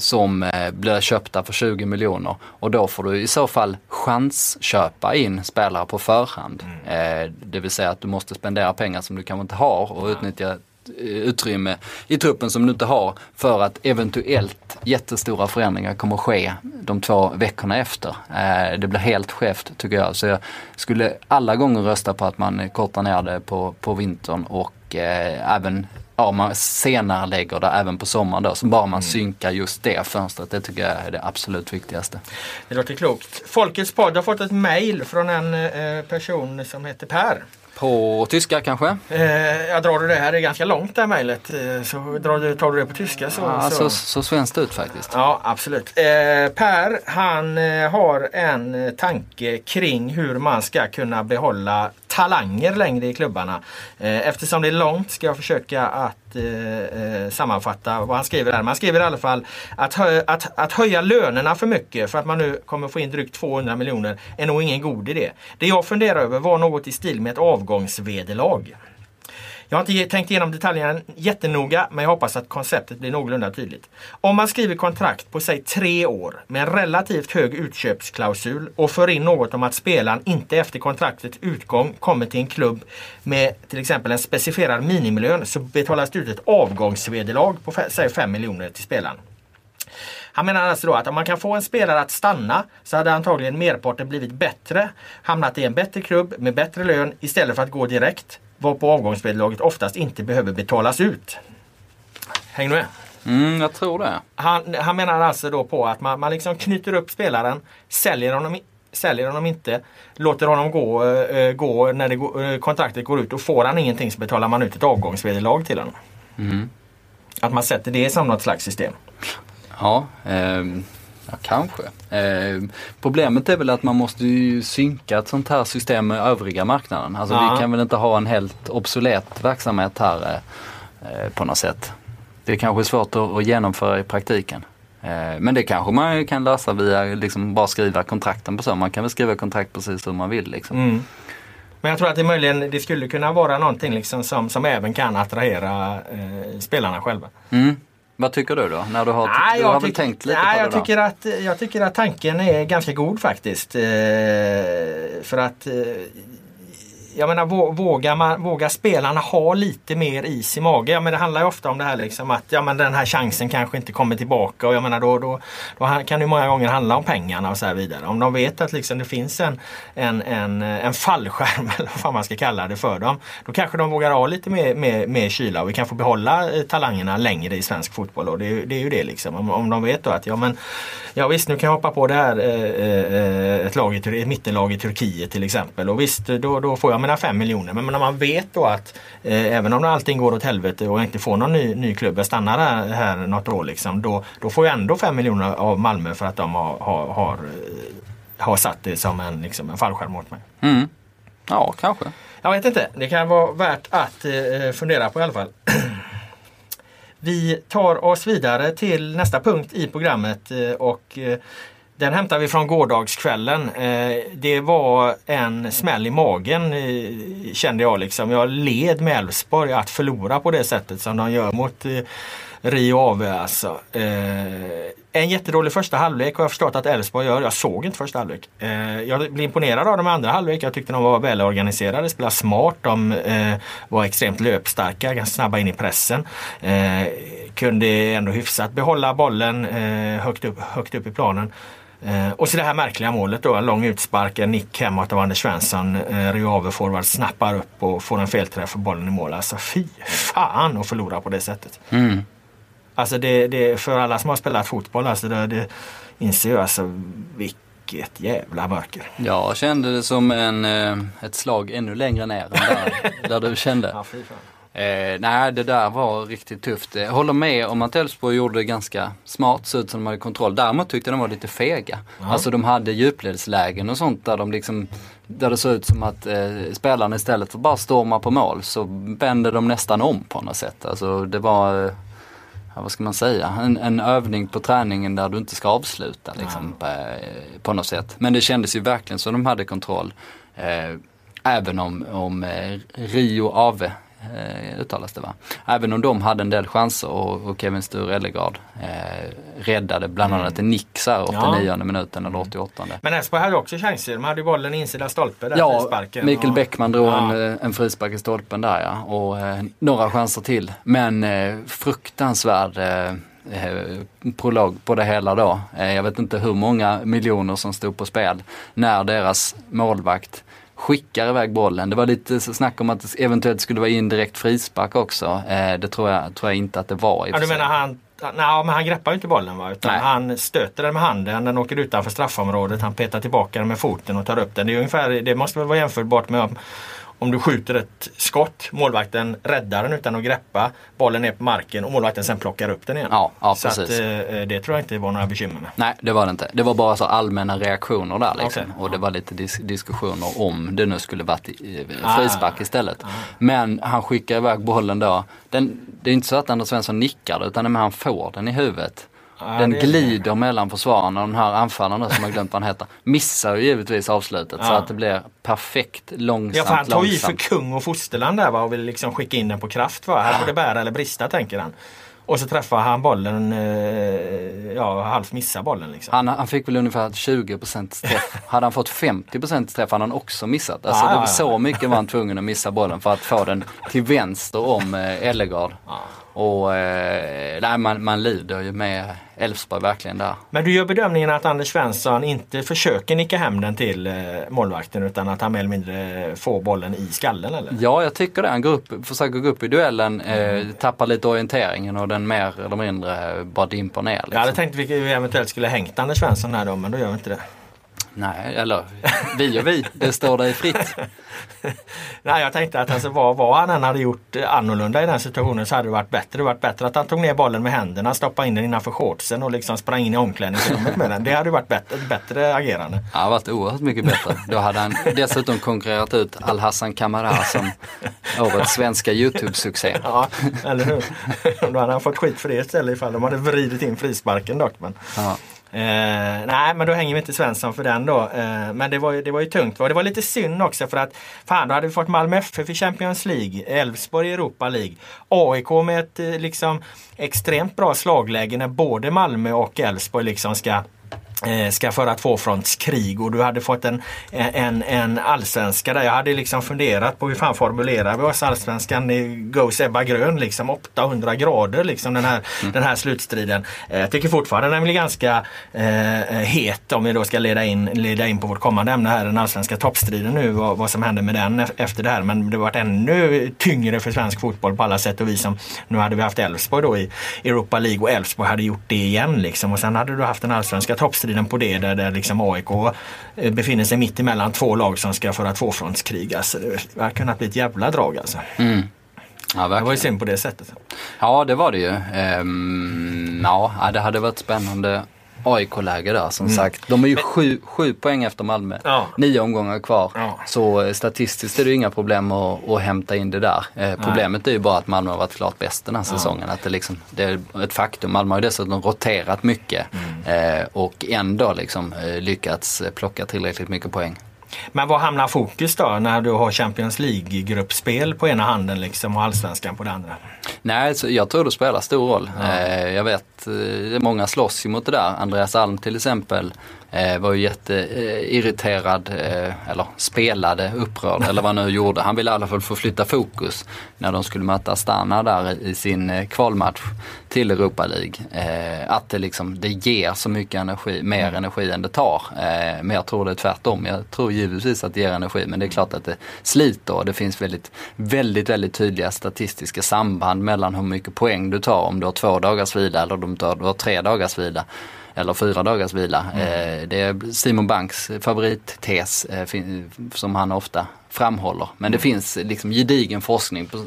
som blir köpta för 20 miljoner och då får du i så fall chansköpa in spelare på förhand. Eh, det vill säga att du måste spendera pengar som du kanske inte har och utnyttja eh, utrymme i truppen som du inte har för att eventuellt jättestora förändringar kommer ske de två veckorna efter. Eh, det blir helt skevt tycker jag. Så jag skulle alla gånger rösta på att man kortar ner det på, på vintern och eh, även ja, man senare lägger det även på sommaren då. Så bara man synkar just det fönstret. Det tycker jag är det absolut viktigaste. Det låter klokt. Folkets podd har fått ett mail från en person som heter Per. På tyska kanske? Eh, jag drar du det här, det är ganska långt det här mejlet. Eh, så drar du, tar du det på tyska så... Ja, så. så, så svenskt ut faktiskt. Ja, absolut. Eh, per, han eh, har en eh, tanke kring hur man ska kunna behålla talanger längre i klubbarna. Eh, eftersom det är långt ska jag försöka att eh, eh, sammanfatta vad han skriver här. Man han skriver i alla fall att, hö att, att höja lönerna för mycket för att man nu kommer få in drygt 200 miljoner är nog ingen god idé. Det jag funderar över var något i stil med ett avgångsvederlag. Jag har inte tänkt igenom detaljerna jättenoga men jag hoppas att konceptet blir någorlunda tydligt. Om man skriver kontrakt på säg tre år med en relativt hög utköpsklausul och för in något om att spelaren inte efter kontraktets utgång kommer till en klubb med till exempel en specificerad minimilön så betalas det ut ett avgångsvederlag på säg 5 miljoner till spelaren. Han menar alltså då att om man kan få en spelare att stanna så hade antagligen merparten blivit bättre, hamnat i en bättre klubb med bättre lön istället för att gå direkt, varpå avgångsvederlaget oftast inte behöver betalas ut. Häng du med? Mm, jag tror det. Han, han menar alltså då på att man, man liksom knyter upp spelaren, säljer honom säljer honom inte, låter honom gå, eh, gå när det går, eh, kontraktet går ut och får han ingenting så betalar man ut ett avgångsvederlag till honom. Mm. Att man sätter det som något slags system. Ja, ehm, ja kanske. Ehm, problemet är väl att man måste ju synka ett sånt här system med övriga marknaden. Alltså Ja. vi kan väl inte ha en helt obsolet verksamhet här eh, eh, på något sätt. Det är kanske svårt att, att genomföra i praktiken. Eh, Men det kanske man kan lösa via liksom bara skriva kontrakten på så. Man kan väl skriva kontrakt precis hur man vill. Liksom. Mm. Men jag tror att det möjligen det skulle kunna vara någonting liksom som, som även kan attrahera eh, spelarna själva. Mm. Vad tycker du då? När du har, Nej, du har väl tänkt lite nej, på det jag då? tycker, att, jag tycker att tanken är ganska god faktiskt. Eh, för att eh, jag menar vågar, man, vågar spelarna ha lite mer is i magen? Ja, men det handlar ju ofta om det här liksom att ja, men den här chansen kanske inte kommer tillbaka. Och jag menar då, då, då kan det många gånger handla om pengarna och så här vidare. Om de vet att liksom det finns en, en, en, eh, en fallskärm eller vad man ska kalla det för dem. Då kanske de vågar ha lite mer, mer, mer kyla och vi kan få behålla eh, talangerna längre i svensk fotboll. Och det, det är ju det liksom. Om, om de vet då att ja men Ja visst nu kan jag hoppa på det här eh, eh ett, lag i, ett mittenlag i Turkiet till exempel. Och visst då, då får jag mina fem miljoner. Men när man vet då att eh, även om allting går åt helvete och jag inte får någon ny, ny klubb, jag stannar här, här något år liksom. Då, då får jag ändå fem miljoner av Malmö för att de har, har, har, eh, har satt det som en, liksom, en fallskärm åt mig. Mm. Ja, kanske. Jag vet inte, det kan vara värt att eh, fundera på i alla fall. Vi tar oss vidare till nästa punkt i programmet eh, och eh, den hämtar vi från gårdagskvällen. Eh, det var en smäll i magen eh, kände jag liksom. Jag led med Elfsborg att förlora på det sättet som de gör mot eh, Rio Ave alltså. En jättedålig första halvlek har jag förstått att Elfsborg gör. Jag såg inte första halvlek. Jag blev imponerad av dem i andra halvlek. Jag tyckte de var välorganiserade, spelade smart. De var extremt löpstarka, ganska snabba in i pressen. Kunde ändå hyfsat behålla bollen högt, upp, högt upp i planen. Eh, och så det här märkliga målet då, en lång utspark, en nick hemåt av Anders Svensson. Eh, Rio Ave forward snappar upp och får en felträff och bollen i mål. Alltså fy fan att förlora på det sättet. Mm. Alltså det, det, för alla som har spelat fotboll, alltså det, det inser ju alltså vilket jävla mörker. Jag kände det som en, eh, ett slag ännu längre ner än där, där du kände. Ja. Eh, nej, det där var riktigt tufft. Jag håller med om att Elfsborg gjorde det ganska smart, så ut som de hade kontroll. Däremot tyckte jag de var lite fega. Alltså de hade djupledslägen och sånt där de liksom där det såg ut som att eh, spelarna istället för bara storma på mål så vände de nästan om på något sätt. Alltså det var, eh, vad ska man säga, en, en övning på träningen där du inte ska avsluta liksom, på, eh, på något sätt. Men det kändes ju verkligen som de hade kontroll. Eh, även om, om eh, Rio Ave eh, uttalas det va? Även om de hade en del chanser och, och Kevin Sture Ellegard eh, räddade bland annat en nick så här 89 minuten eller 88. Men Elfsborg hade också chanser. De hade ju bollen i insida stolpe där Ja, frisparken. Mikael och- Bäckman drog Ja. en, eh, en frispark i stolpen där ja. Och eh, några chanser till. Men eh, fruktansvärd eh, eh, prolog på det hela då. Jag vet inte hur många miljoner som stod på spel när deras målvakt skickar iväg bollen. Det var lite snack om att det eventuellt skulle vara indirekt frispark också. Eh, det tror jag, tror jag inte att det var. i Ja, du menar han Nej, men han greppar ju inte bollen va? Utan Nej. han stöter den med handen, den åker utanför straffområdet, han petar tillbaka den med foten och tar upp den. Det, är ungefär, det måste väl vara jämförbart med om, du skjuter ett skott, målvakten räddar den utan att greppa, bollen är på marken och målvakten sen plockar upp den igen. Ja, ja, Så att, precis. eh, det tror jag inte var några bekymmer med. Nej, det var det inte. Det var bara så allmänna reaktioner där liksom. Okej. Och det var lite dis- diskussioner om det nu skulle varit i- Ah. frispark istället. Men han skickar iväg bollen då. Den, det är inte så att Anders Svensson nickar utan han får den i huvudet. Ja, den det glider mellan försvararna och den här anfallaren som jag glömt vad han heter. Missar ju givetvis avslutet så Ja. att det blir perfekt långsamt, Ja, för han tar ju för kung och fosterland där va, och vill liksom skicka in den på kraft. Va? Här får det bära eller brista tänker han. Och så träffar han bollen, eh, ja halvt missar bollen liksom. Han, han fick väl ungefär 20% träff. hade han fått 50% träff hade han också missat. Alltså Ja, det ja, var ja. så mycket var han tvungen att missa bollen för att få den till vänster om eh, Ellegard. Och eh, nej, man, man lider ju med Elfsborg verkligen där. Men du gör bedömningen att Anders Svensson inte försöker nicka hem den till eh, målvakten utan att han mer eller mindre får bollen i skallen eller? Ja, jag tycker det. Han går upp, försöker gå upp i duellen, eh, tappar lite orienteringen och den mer eller mindre bara dimper ner. Liksom. Jag hade tänkt att vi eventuellt skulle hängt Anders Svensson här då men då gör vi inte det. Nej, eller vi och vi, det står dig fritt. Nej, jag tänkte att alltså, vad, vad han hade gjort annorlunda i den situationen så hade det varit bättre. Det varit bättre att han tog ner bollen med händerna, stoppade in den innanför shortsen och liksom sprang in i omklädningsrummet med den. Det hade varit bättre, bättre agerande. Det hade varit oerhört mycket bättre. Då hade han dessutom konkurrerat ut Al-Hassan Kamara som årets svenska YouTube-succé. Ja, eller hur? Då hade han fått skit för det istället ifall de hade vridit in frisparken dock. Men... Ja. Eh, nej men då hänger vi inte Svensson för den då. Eh, men det var, ju, det var ju tungt. Och det var lite synd också för att fan då hade vi fått Malmö FF i Champions League, Elfsborg i Europa League, AIK med ett eh, liksom extremt bra slagläge när både Malmö och Elfsborg liksom ska ska föra tvåfrontskrig och du hade fått en, en, en allsvenska där jag hade liksom funderat på hur fan formulerar vi oss allsvenskan Goes Ebba Grön liksom 800 grader liksom den här, mm. den här slutstriden. Eh, jag tycker fortfarande den blir ganska eh, het om vi då ska leda in, leda in på vårt kommande ämne här den allsvenska toppstriden nu vad, vad som händer med den efter det här men det har varit ännu tyngre för svensk fotboll på alla sätt och vis. Som, nu hade vi haft Elfsborg då i Europa League och Elfsborg hade gjort det igen liksom och sen hade du haft den allsvenska toppstriden striden på det där, där liksom AIK eh, befinner sig mitt emellan två lag som ska föra tvåfrontskrig. Alltså, det har kunnat bli ett jävla drag alltså. Mm. Ja, det var ju synd på det sättet. Ja det var det ju. Ehm, ja det hade varit spännande AIK-läge där som mm. sagt. De är ju sju, sju poäng efter Malmö. Ja. Nio omgångar kvar. Ja. Så eh, statistiskt är det inga problem att, att hämta in det där. Eh, problemet är ju bara att Malmö har varit klart bäst den här säsongen. Att det, liksom, det är ett faktum. Malmö har ju dessutom roterat mycket mm. eh, och ändå liksom, eh, lyckats plocka tillräckligt mycket poäng. Men var hamnar fokus då när du har Champions League-gruppspel på ena handen liksom och allsvenskan på den andra? Nej, jag tror det spelar stor roll. Ja. Eh, jag vet, eh, många slåss ju mot det där. Andreas Alm till exempel Eh, var ju jätteirriterad, eh, eller spelade, upprörd eller vad han nu gjorde. Han ville i alla fall få flytta fokus när de skulle möta Astana där i sin eh, kvalmatch till Europa League. Eh, att det liksom, det ger så mycket energi, mer mm. energi än det tar. Eh, men jag tror det är tvärtom. Jag tror givetvis att det ger energi men det är klart att det sliter och det finns väldigt, väldigt, väldigt tydliga statistiska samband mellan hur mycket poäng du tar om du har två dagars vila eller om du har tre dagars vila eller fyra dagars vila. Mm. Eh, det är Simon Banks favorittes eh, som han ofta framhåller. Men det mm. finns liksom gedigen forskning på,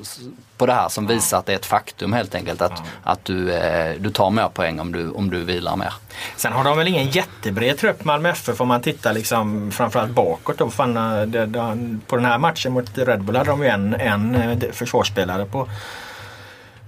på det här som visar att det är ett faktum helt enkelt att, att du, eh, du tar mer poäng om du, om du vilar mer. Sen har de väl ingen jättebred trupp Malmö FF om man tittar liksom framförallt bakåt. Då, fan, det, det, på den här matchen mot Red Bull hade de ju en, en försvarsspelare på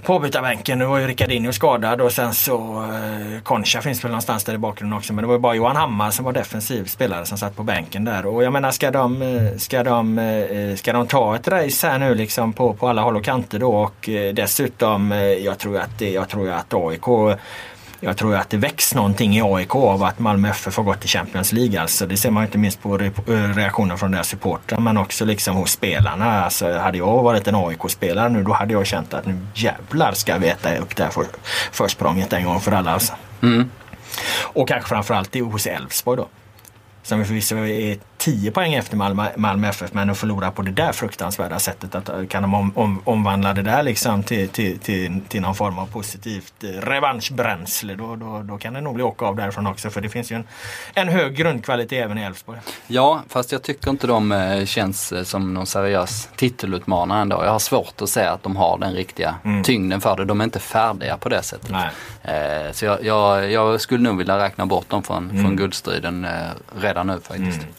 på avbytarbänken. Nu var ju Ricardinho skadad och sen så eh, Concha finns väl någonstans där i bakgrunden också. Men det var ju bara Johan Hammar som var defensiv spelare som satt på bänken där. Och jag menar ska de, eh, ska de, eh, ska de ta ett race här nu liksom på, på alla håll och kanter då och eh, dessutom eh, jag tror att, jag tror att AIK jag tror att det väcks någonting i AIK av att Malmö FF har gått till Champions League. Alltså, det ser man inte minst på reaktioner från deras supportrar men också liksom hos spelarna. Alltså, hade jag varit en AIK-spelare nu då hade jag känt att nu jävlar ska vi äta upp det här för, försprånget en gång för alla. Alltså. Mm. Och kanske framförallt hos Elfsborg då. Som förvisso är 10 poäng efter Malmö, Malmö FF men att förlora på det där fruktansvärda sättet. Att, eh, kan de om, om, omvandla det där liksom till, till, till, till någon form av positivt eh, revanschbränsle då, då, då kan det nog bli åka av därifrån också. För det finns ju en, en hög grundkvalitet även i Elfsborg. Ja, fast jag tycker inte de eh, känns som någon seriös titelutmanare ändå. Jag har svårt att säga att de har den riktiga mm. tyngden för det. De är inte färdiga på det sättet. Nej. så jag, jag, jag, skulle nog vilja räkna bort dem från, mm. från guldstriden redan nu faktiskt. Mm.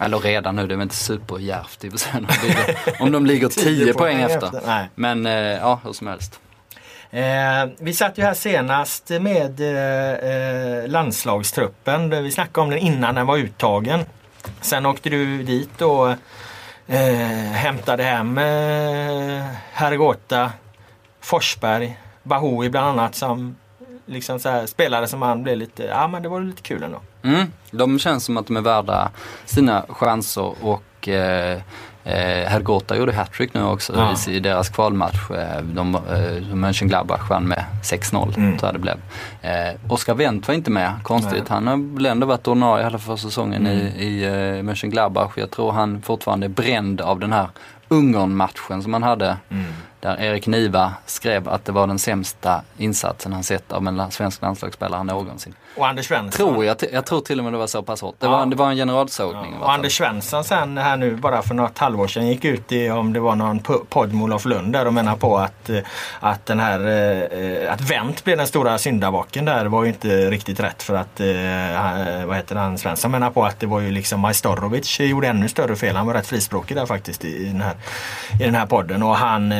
Eller redan nu, det är väl inte superdjärvt i och Om de ligger 10 poäng efter. efter. Men eh, ja, hur som helst. Eh, vi satt ju här senast med eh, eh, landslagstruppen. Vi snackade om den innan den var uttagen. Sen åkte du dit och eh, hämtade hem eh, Hergota, Forsberg, Bahoui bland annat som liksom så här, spelare som man blev lite, ja men det var lite kul ändå. Mm, de känns som att de är värda sina chanser och eh, Eh, Hergota gjorde hattrick nu också ja. i, deras kvalmatch. Eh, de, eh, Mönchengladbach vann med 6-0 mm. tror jag det blev. Eh, Oskar Wendt var inte med, konstigt. Nej. Han har väl ändå varit ordinarie hela för säsongen mm. i, i eh, Mönchengladbach. Jag tror han fortfarande är bränd av den här Ungern-matchen som han hade. Mm där Erik Niva skrev att det var den sämsta insatsen han sett av en svensk landslagsspelare någonsin. Och Anders Svensson. Tror jag, jag tror till och med det var så pass hårt. Det, ja. var, det var en generalsågning. Ja. Och Anders Svensson sen här nu bara för något halvår sedan gick ut i om det var någon podd med Olof Lund där och menar på att, eh, att den här eh, att Wendt blev den stora syndabocken där var ju inte riktigt rätt för att eh, vad heter han Svensson menar på att det var ju liksom Majstorovic gjorde ännu större fel. Han var rätt frispråkig där faktiskt i den här, i den här podden och han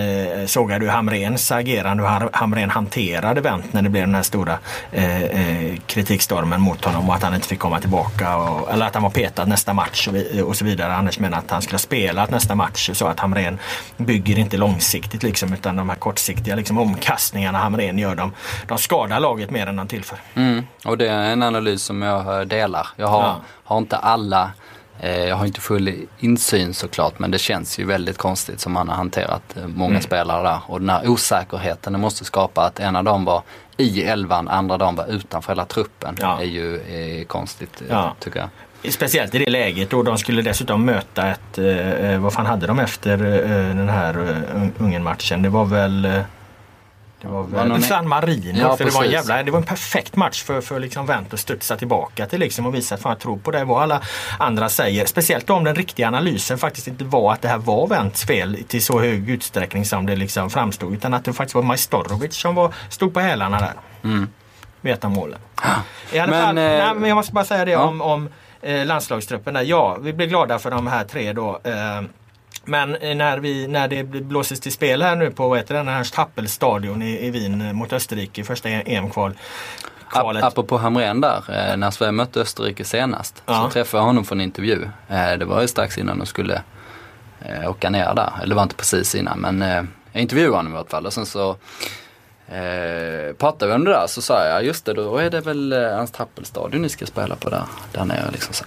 sågade ju Hamrens agerande och Hamren hanterade Wendt när det blev den här stora eh, kritikstormen mot honom och att han inte fick komma tillbaka. Och, eller att han var petad nästa match och, och så vidare. Anders menar att han skulle ha spelat nästa match. Så att Hamrén bygger inte långsiktigt liksom utan de här kortsiktiga liksom, omkastningarna Hamrén gör de, de skadar laget mer än de tillför. Mm. Och det är en analys som jag delar. Jag har, ja. har inte alla eh, jag har inte full insyn såklart men det känns ju väldigt konstigt som han har hanterat eh, många mm. spelare där. Och den här osäkerheten det måste skapa att en av dem var i elvan, andra dagen var utanför hela truppen. Ja. är ju är konstigt ja. tycker jag. Speciellt i det läget och de skulle dessutom möta ett, eh, vad fan hade de efter eh, den här Ungern-matchen? Det var väl det var väl någon... San Marino. Ja, för det, var en jävla, det var en perfekt match för, för liksom Wendt att studsa tillbaka till liksom och visa att fan jag tror på det. Vad alla andra säger. Speciellt om den riktiga analysen faktiskt inte var att det här var Wendts fel till så hög utsträckning som det liksom framstod. Utan att det faktiskt var Majstorovic som var, stod på hälarna där. Mm. Vid målen. I alla men, fall, eh, nej, men jag måste bara säga det ja. om, om eh, landslagstruppen. Där. Ja, vi blir glada för de här tre då. Eh, men när, vi, när det blåses till spel här nu på vad den här Tappelstadion i, i Wien mot Österrike i första EM-kval. Kvalet. Apropå Hamrén där, eh, när Sverige mötte Österrike senast ja. så träffade jag honom för en intervju. Eh, det var ju strax innan de skulle eh, åka ner där. Eller det var inte precis innan men jag intervjuade honom i alla fall och sen så eh, pratade vi om det där så sa jag just det då är det väl hans Tappelstadion ni ska spela på där, där nere. Liksom så.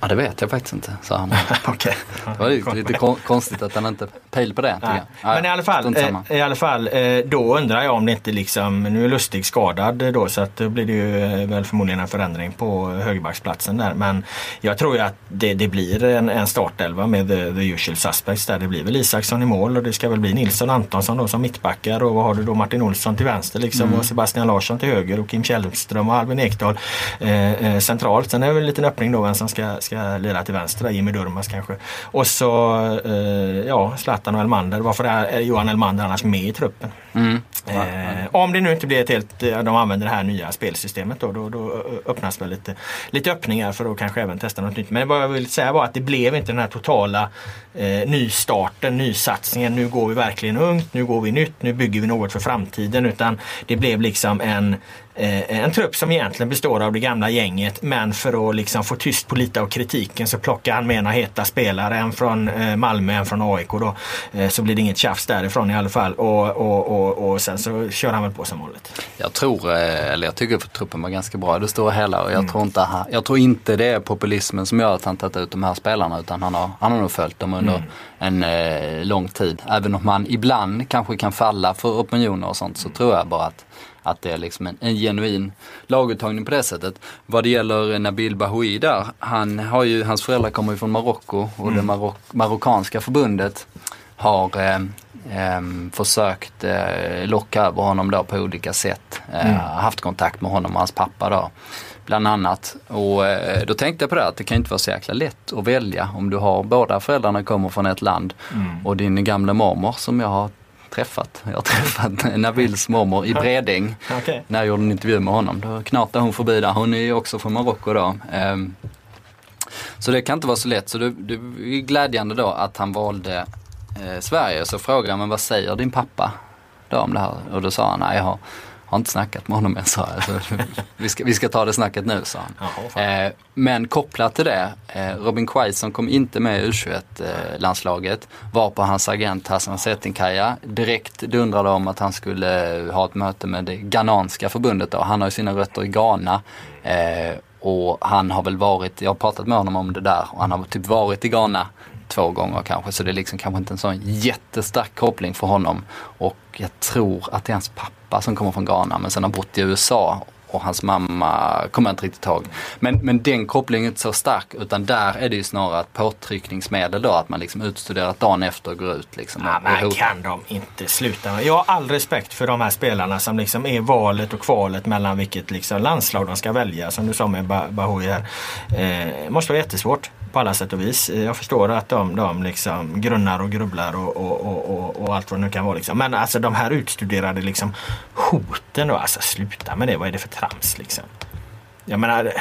Ja det vet jag faktiskt inte, sa han. okay. Det var lite, lite konstigt att han inte pejl på det. Ja. Men i alla fall, eh, i alla fall eh, då undrar jag om det inte liksom, nu är Lustig skadad då så att då blir det ju eh, väl förmodligen en förändring på högerbacksplatsen där. Men jag tror ju att det, det blir en, en startelva med the, the usual suspects där. Det blir väl Isaksson i mål och det ska väl bli Nilsson Antonsson då som mittbackar och vad har du då Martin Olsson till vänster liksom mm. och Sebastian Larsson till höger och Kim Källström och Albin Ekdal eh, centralt. Sen är det väl en liten öppning då vem som ska ska lira till vänster, Jimmy Durmaz kanske. Och så eh, ja, Zlatan och Elmander. Varför är Johan Elmander annars med i truppen? Mm. Eh, om det nu inte blir ett helt, eh, de använder det här nya spelsystemet då, då, då öppnas väl lite, lite öppningar för att kanske även testa något nytt. Men vad jag vill säga var att det blev inte den här totala eh, nystarten, nysatsningen. Nu går vi verkligen ungt, nu går vi nytt, nu bygger vi något för framtiden. Utan det blev liksom en en trupp som egentligen består av det gamla gänget men för att liksom få tyst på lite av kritiken så plockar han med några heta spelare. En från eh, Malmö, en från AIK då. Eh, så blir det inget tjafs därifrån i alla fall och, och, och, och sen så kör han väl på som vanligt. Jag tror, eller jag tycker att truppen var ganska bra det stora hela och jag, mm. tror inte, jag tror inte det är populismen som gör att han tagit ut de här spelarna utan han har, han har nog följt dem under mm. en eh, lång tid. Även om man ibland kanske kan falla för opinioner och sånt så tror jag bara att att det är liksom en, en genuin laguttagning på det sättet. Vad det gäller Nabil Bahoui där, han har ju, hans föräldrar kommer ju från Marocko och mm. det Marok marockanska förbundet har eh, eh, försökt eh, locka över honom då på olika sätt. Eh, mm. Haft kontakt med honom och hans pappa då. Bland annat. Och eh, då tänkte jag på det att det kan inte vara så jäkla lätt att välja om du har båda föräldrarna kommer från ett land mm. och din gamla mormor som jag har träffat. Jag har träffat Nabils mormor i Bredäng okay. när jag gjorde en intervju med honom. Då knatade hon förbi där. Hon är ju också från Marocko då. Um, så det kan inte vara så lätt. Så det, det är glädjande då att han valde eh, Sverige. Så frågade jag, men vad säger din pappa då om det här? Och då sa han, nej jag har har inte snackat med honom än sa jag. vi, ska, vi ska ta det snacket nu sa han. Jaha, eh, men kopplat till det, eh, Robin Quaison kom inte med i U21-landslaget. Eh, var på hans agent Hassan Setinkaya. Direkt dundrade om att han skulle ha ett möte med det ghananska förbundet. Då. Han har ju sina rötter i Ghana. Eh, och han har väl varit, jag har pratat med honom om det där och han har typ varit i Ghana två gånger kanske. Så det är liksom kanske inte en sån jättestark koppling för honom. Och jag tror att det är hans pappa som kommer från Ghana men sen har bott i USA och hans mamma kommer inte riktigt ihåg. Men, men den kopplingen är inte så stark utan där är det ju snarare ett påtryckningsmedel då att man liksom utstuderat dagen efter och går ut liksom. Ja, men kan de inte sluta? Jag har all respekt för de här spelarna som liksom är valet och kvalet mellan vilket liksom landslag de ska välja. Som du sa med Ba- Bahoui här. Eh, måste vara jättesvårt på alla sätt och vis. Eh, Jag förstår att de, de liksom grunnar och grubblar och, och, och, och, och allt vad det nu kan vara. Liksom. Men alltså de här utstuderade liksom hoten då. Alltså sluta med det. Vad är det för trams liksom? Jag menar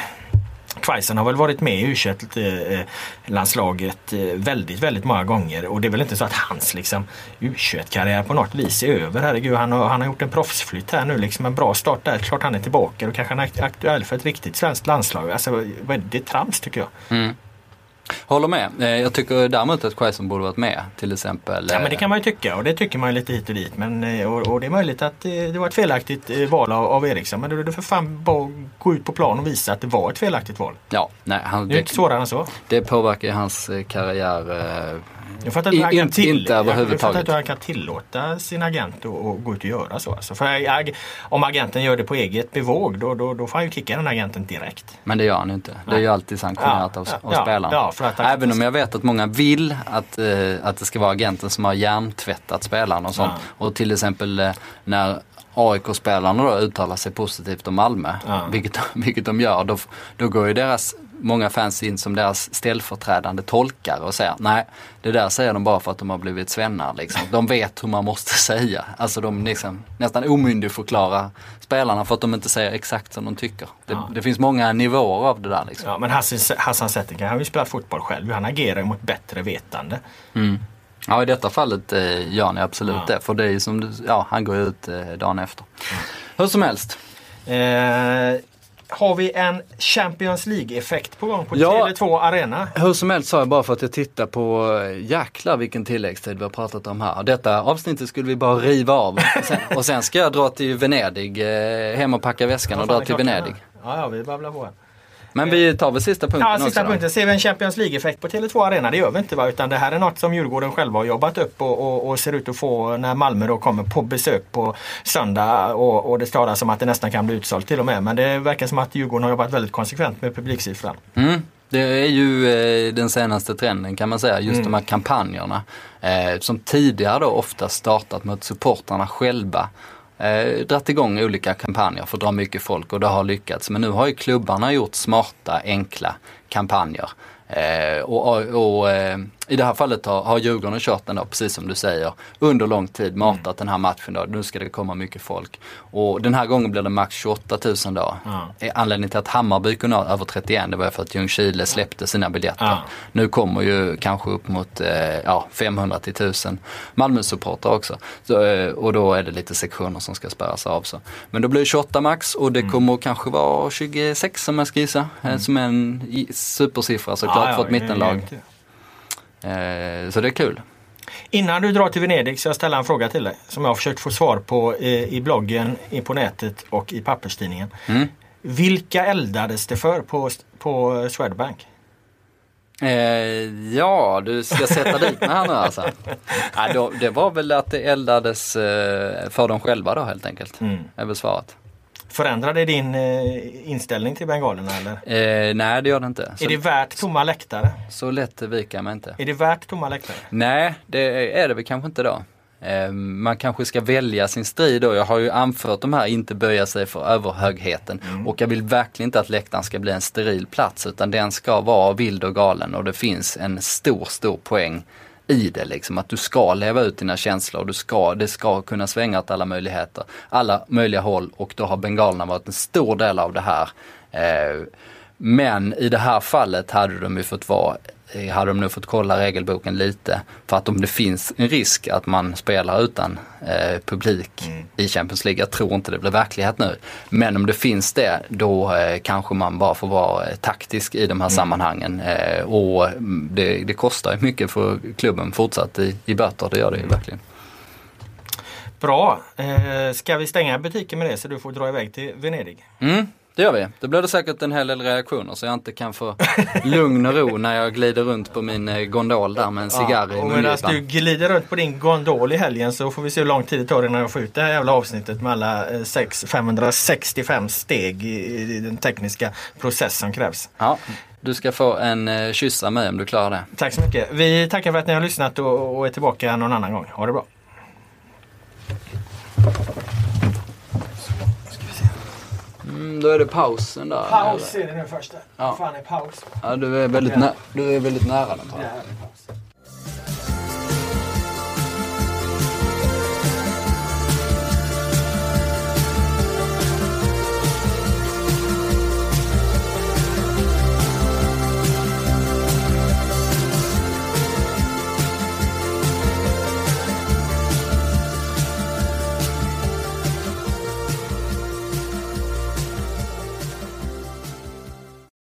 Quaison har väl varit med i u eh, landslaget eh, väldigt, väldigt många gånger och det är väl inte så att hans liksom, U21-karriär på något vis är över. Herregud, han har, han har gjort en proffsflytt här nu, liksom en bra start där. Klart han är tillbaka och kanske han är aktuell för ett riktigt svenskt landslag. Alltså, det? det är trams tycker jag. Mm. Håller med. Eh, Jag tycker däremot att Quaison borde varit med till exempel. Ja men det kan man ju tycka och det tycker man ju lite hit och dit. Men, eh, och, och det är möjligt att eh, det var ett felaktigt eh, val av, av Eriksson. Men då är det för fan bara att gå ut på plan och visa att det var ett felaktigt val. Ja, nej, han, Det är ju inte svårare än så. det påverkar ju hans eh, karriär. Jag fattar inte hur han kan, till, inte jag, jag överhuvudtaget. fattar inte hur han kan tillåta sin agent att gå ut och göra så. Alltså. För ag- om agenten gör det på eget bevåg då, då, då får han ju kicka den agenten direkt. Men det gör han ju inte. Det är ju alltid sanktionerat Ja, av, av ja, spelaren. ja, för att- Även om jag vet att många vill att, eh, att det ska vara agenten som har hjärntvättat spelaren och sånt. Ja. Och till exempel eh, när AIK-spelarna då uttalar sig positivt om Malmö, Ja. vilket, vilket de gör, då, då går ju deras många fans in som deras ställföreträdande tolkare och säger nej, det där säger de bara för att de har blivit svennar. Liksom. De vet hur man måste säga. Alltså de liksom nästan omyndigförklarar spelarna för att de inte säger exakt som de tycker. Det, Ja. det finns många nivåer av det där. Liksom. Ja, men Hassan, Hassan Zettergren han ju spelat fotboll själv. Han agerar mot bättre vetande. Mm. Ja i detta fallet eh, gör ni absolut Ja. det. För det är som du, ja han går ut eh, dagen efter. Hur som helst. Eh, har vi en Champions League-effekt på gång på Ja. Tele2 Arena? Hur som helst sa jag bara för att jag tittar på, eh, jäklar vilken tilläggstid vi har pratat om här. Detta avsnittet skulle vi bara riva av. Och sen, och sen ska jag dra till Venedig, eh, hem och packa väskan och dra till Venedig. Ja, ja, vi babblar på. Men vi tar väl sista punkten Ja, sista också då? punkten. Ser vi en Champions League-effekt på Tele2 Arena? Det gör vi inte va? Utan det här är något som Djurgården själva har jobbat upp och, och, och ser ut att få när Malmö då kommer på besök på söndag. Och, och det talas om att det nästan kan bli utsålt till och med. Men det verkar som att Djurgården har jobbat väldigt konsekvent med publiksiffran. Mm. Det är ju eh, den senaste trenden kan man säga, just Mm. de här kampanjerna. Eh, som tidigare då ofta startat att supportrarna själva eh, dratt igång olika kampanjer för att dra mycket folk och det har lyckats. Men nu har ju klubbarna gjort smarta, enkla kampanjer. Eh, och och, och eh, i det här fallet har, har Djurgården kört den då, precis som du säger, under lång tid matat Mm. den här matchen då. Nu ska det komma mycket folk. Och den här gången blir det max 28 000 då. Eh, Anledningen till att Hammarby kunde ha över 31 det var för att Ljungskile släppte sina biljetter. Ja. Nu kommer ju kanske upp mot eh, ja, 500 till 1000 Malmö-supportrar också. Så, eh, och då är det lite sektioner som ska spärras av. Så. Men då blir det 28 max och Mm. det kommer kanske vara 26 om jag ska gissa. eh, Som är en supersiffra såklart Ja, ja, för ett mittenlag. Eh, så det är kul. Innan du drar till Venedig så jag ställa en fråga till dig. Som jag har försökt få svar på eh, i bloggen, på nätet och i papperstidningen. Mm. Vilka eldades det för på, på Swedbank? Eh, ja, du ska sätta dit mig här nu alltså. Ja, då, det var väl att det eldades eh, för dem själva då helt enkelt. Mm. är väl svaret. Förändrade det din eh, inställning till bengalerna eller? Eh, nej det gör det inte. Så, Är det värt tomma läktare? så lätt viker jag mig inte. Är det värt tomma läktare? Nej, det är det väl kanske inte då. Eh, Man kanske ska välja sin strid då. Jag har ju anfört de här inte böja sig för överhögheten. Och jag vill verkligen inte att läktaren ska bli en steril plats utan den ska vara vild och galen och det finns en stor, stor poäng i det liksom. Att du ska leva ut dina känslor. och Du ska, det ska kunna svänga åt alla möjligheter. Alla möjliga håll och då har bengalerna varit en stor del av det här. Eh, Men i det här fallet hade de ju fått vara hade de nog fått kolla regelboken lite. För att om det finns en risk att man spelar utan eh, publik i Champions League, jag tror inte det blir verklighet nu. Men om det finns det, då eh, kanske man bara får vara eh, taktisk i de här sammanhangen. Eh, och mm, det, det kostar ju mycket för klubben fortsatt i, i böter, det gör det ju verkligen. Bra. Eh, ska vi stänga butiken med det så du får dra iväg till Venedig? Mm, Det gör vi. Det blir det säkert en hel del reaktioner så jag inte kan få lugn och ro när jag glider runt på min eh, gondol där med en cigarr i och medan mungipan. du glider runt på din gondol i helgen så får vi se hur lång tid det tar innan jag får ut det här jävla avsnittet med alla eh, sex- 565 steg i, i den tekniska process som krävs. Ja, du ska få en eh, kyss av mig om du klarar det. Tack så mycket. Vi tackar för att ni har lyssnat och, och är tillbaka någon annan gång. Ha det bra. Mm, då är det pausen där. Paus är det nu första. Ja. Fan är paus? Ja, du är väldigt, nä- du är väldigt nära den jag. Där är paus.